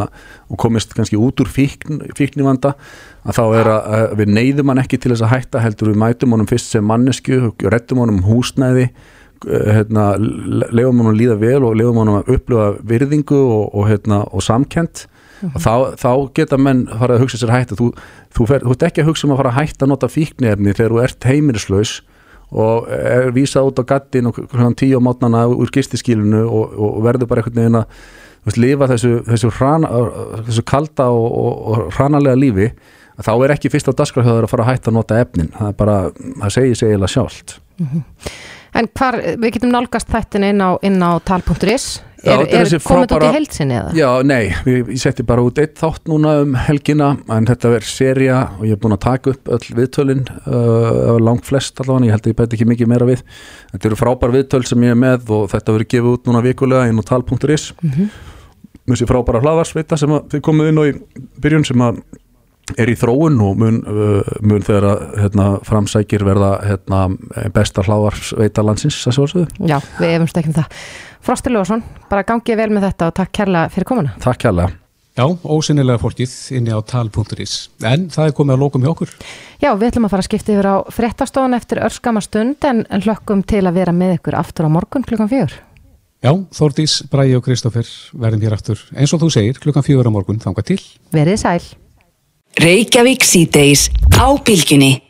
og komist kannski út úr fíkn, fíknivanda. Að þá er að, að við neyðum hann ekki til þess að hætta heldur við mætum honum fyrst sem mannesku og rettum honum húsnæði hérna, le- leyfum honum að líða vel og leyfum honum að upplifa virðingu og, og, hérna, og samkent og þá, þá geta menn farið að hugsa sér hætta. Þú, þú, fer, þú ert ekki að hugsa um að fara að hætta að nota fíknefni þegar þú ert heimilislaus og er vísað út á gattin og tíu á mótnana úr gistiskílunu og, og verður bara einhvern veginn að veist, lifa þessu, þessu, hrana, þessu kalda og, og, og hranalega lífi þá er ekki fyrst á dasgrafhjóður að fara að hætta að nota efnin. Það bara, það segir sig eiginlega sjálft
En hvar, við getum nálgast þættin inn á, á tal.is er, er komið út í heilsinni eða?
Já, nei, við, ég setti bara út eitt þátt núna um helgina en þetta verður seria og ég er búin að taka upp öll viðtölin uh, langt flest allavega, ég held að ég bæti ekki mikið meira við þetta eru frábær viðtöl sem ég er með og þetta verður gefið út núna vikulega inn á tal.is
Mhm.
þessi frábæra hlaðarsveita sem þið komið inn á í byrjun sem að er í þróun og mun, mun þegar að hérna, framsækir verða hérna, besta hlaðarsveita landsins að sjálfsögðu.
Já, við efumst ekki um það. Frosti Ljóðarsson, bara gangið vel með þetta og takk kærlega fyrir komuna.
Takk kærlega.
Já, ósynilega fólkið inni á tal.is en það er komið að lókum hjá okkur
Já, við ætlum að fara að skipta yfir á fréttastofan eftir örskama stund en hlökkum til að vera með ykkur aftur á morgun klukkan fjögur.
Já, Þórdís, Bræi og Kristoffer verðum hér aftur eins og þú segir klukkan fjögur á morgun þangað til
Verið sæl.
Reykjavík síðdeis á bylgjunni.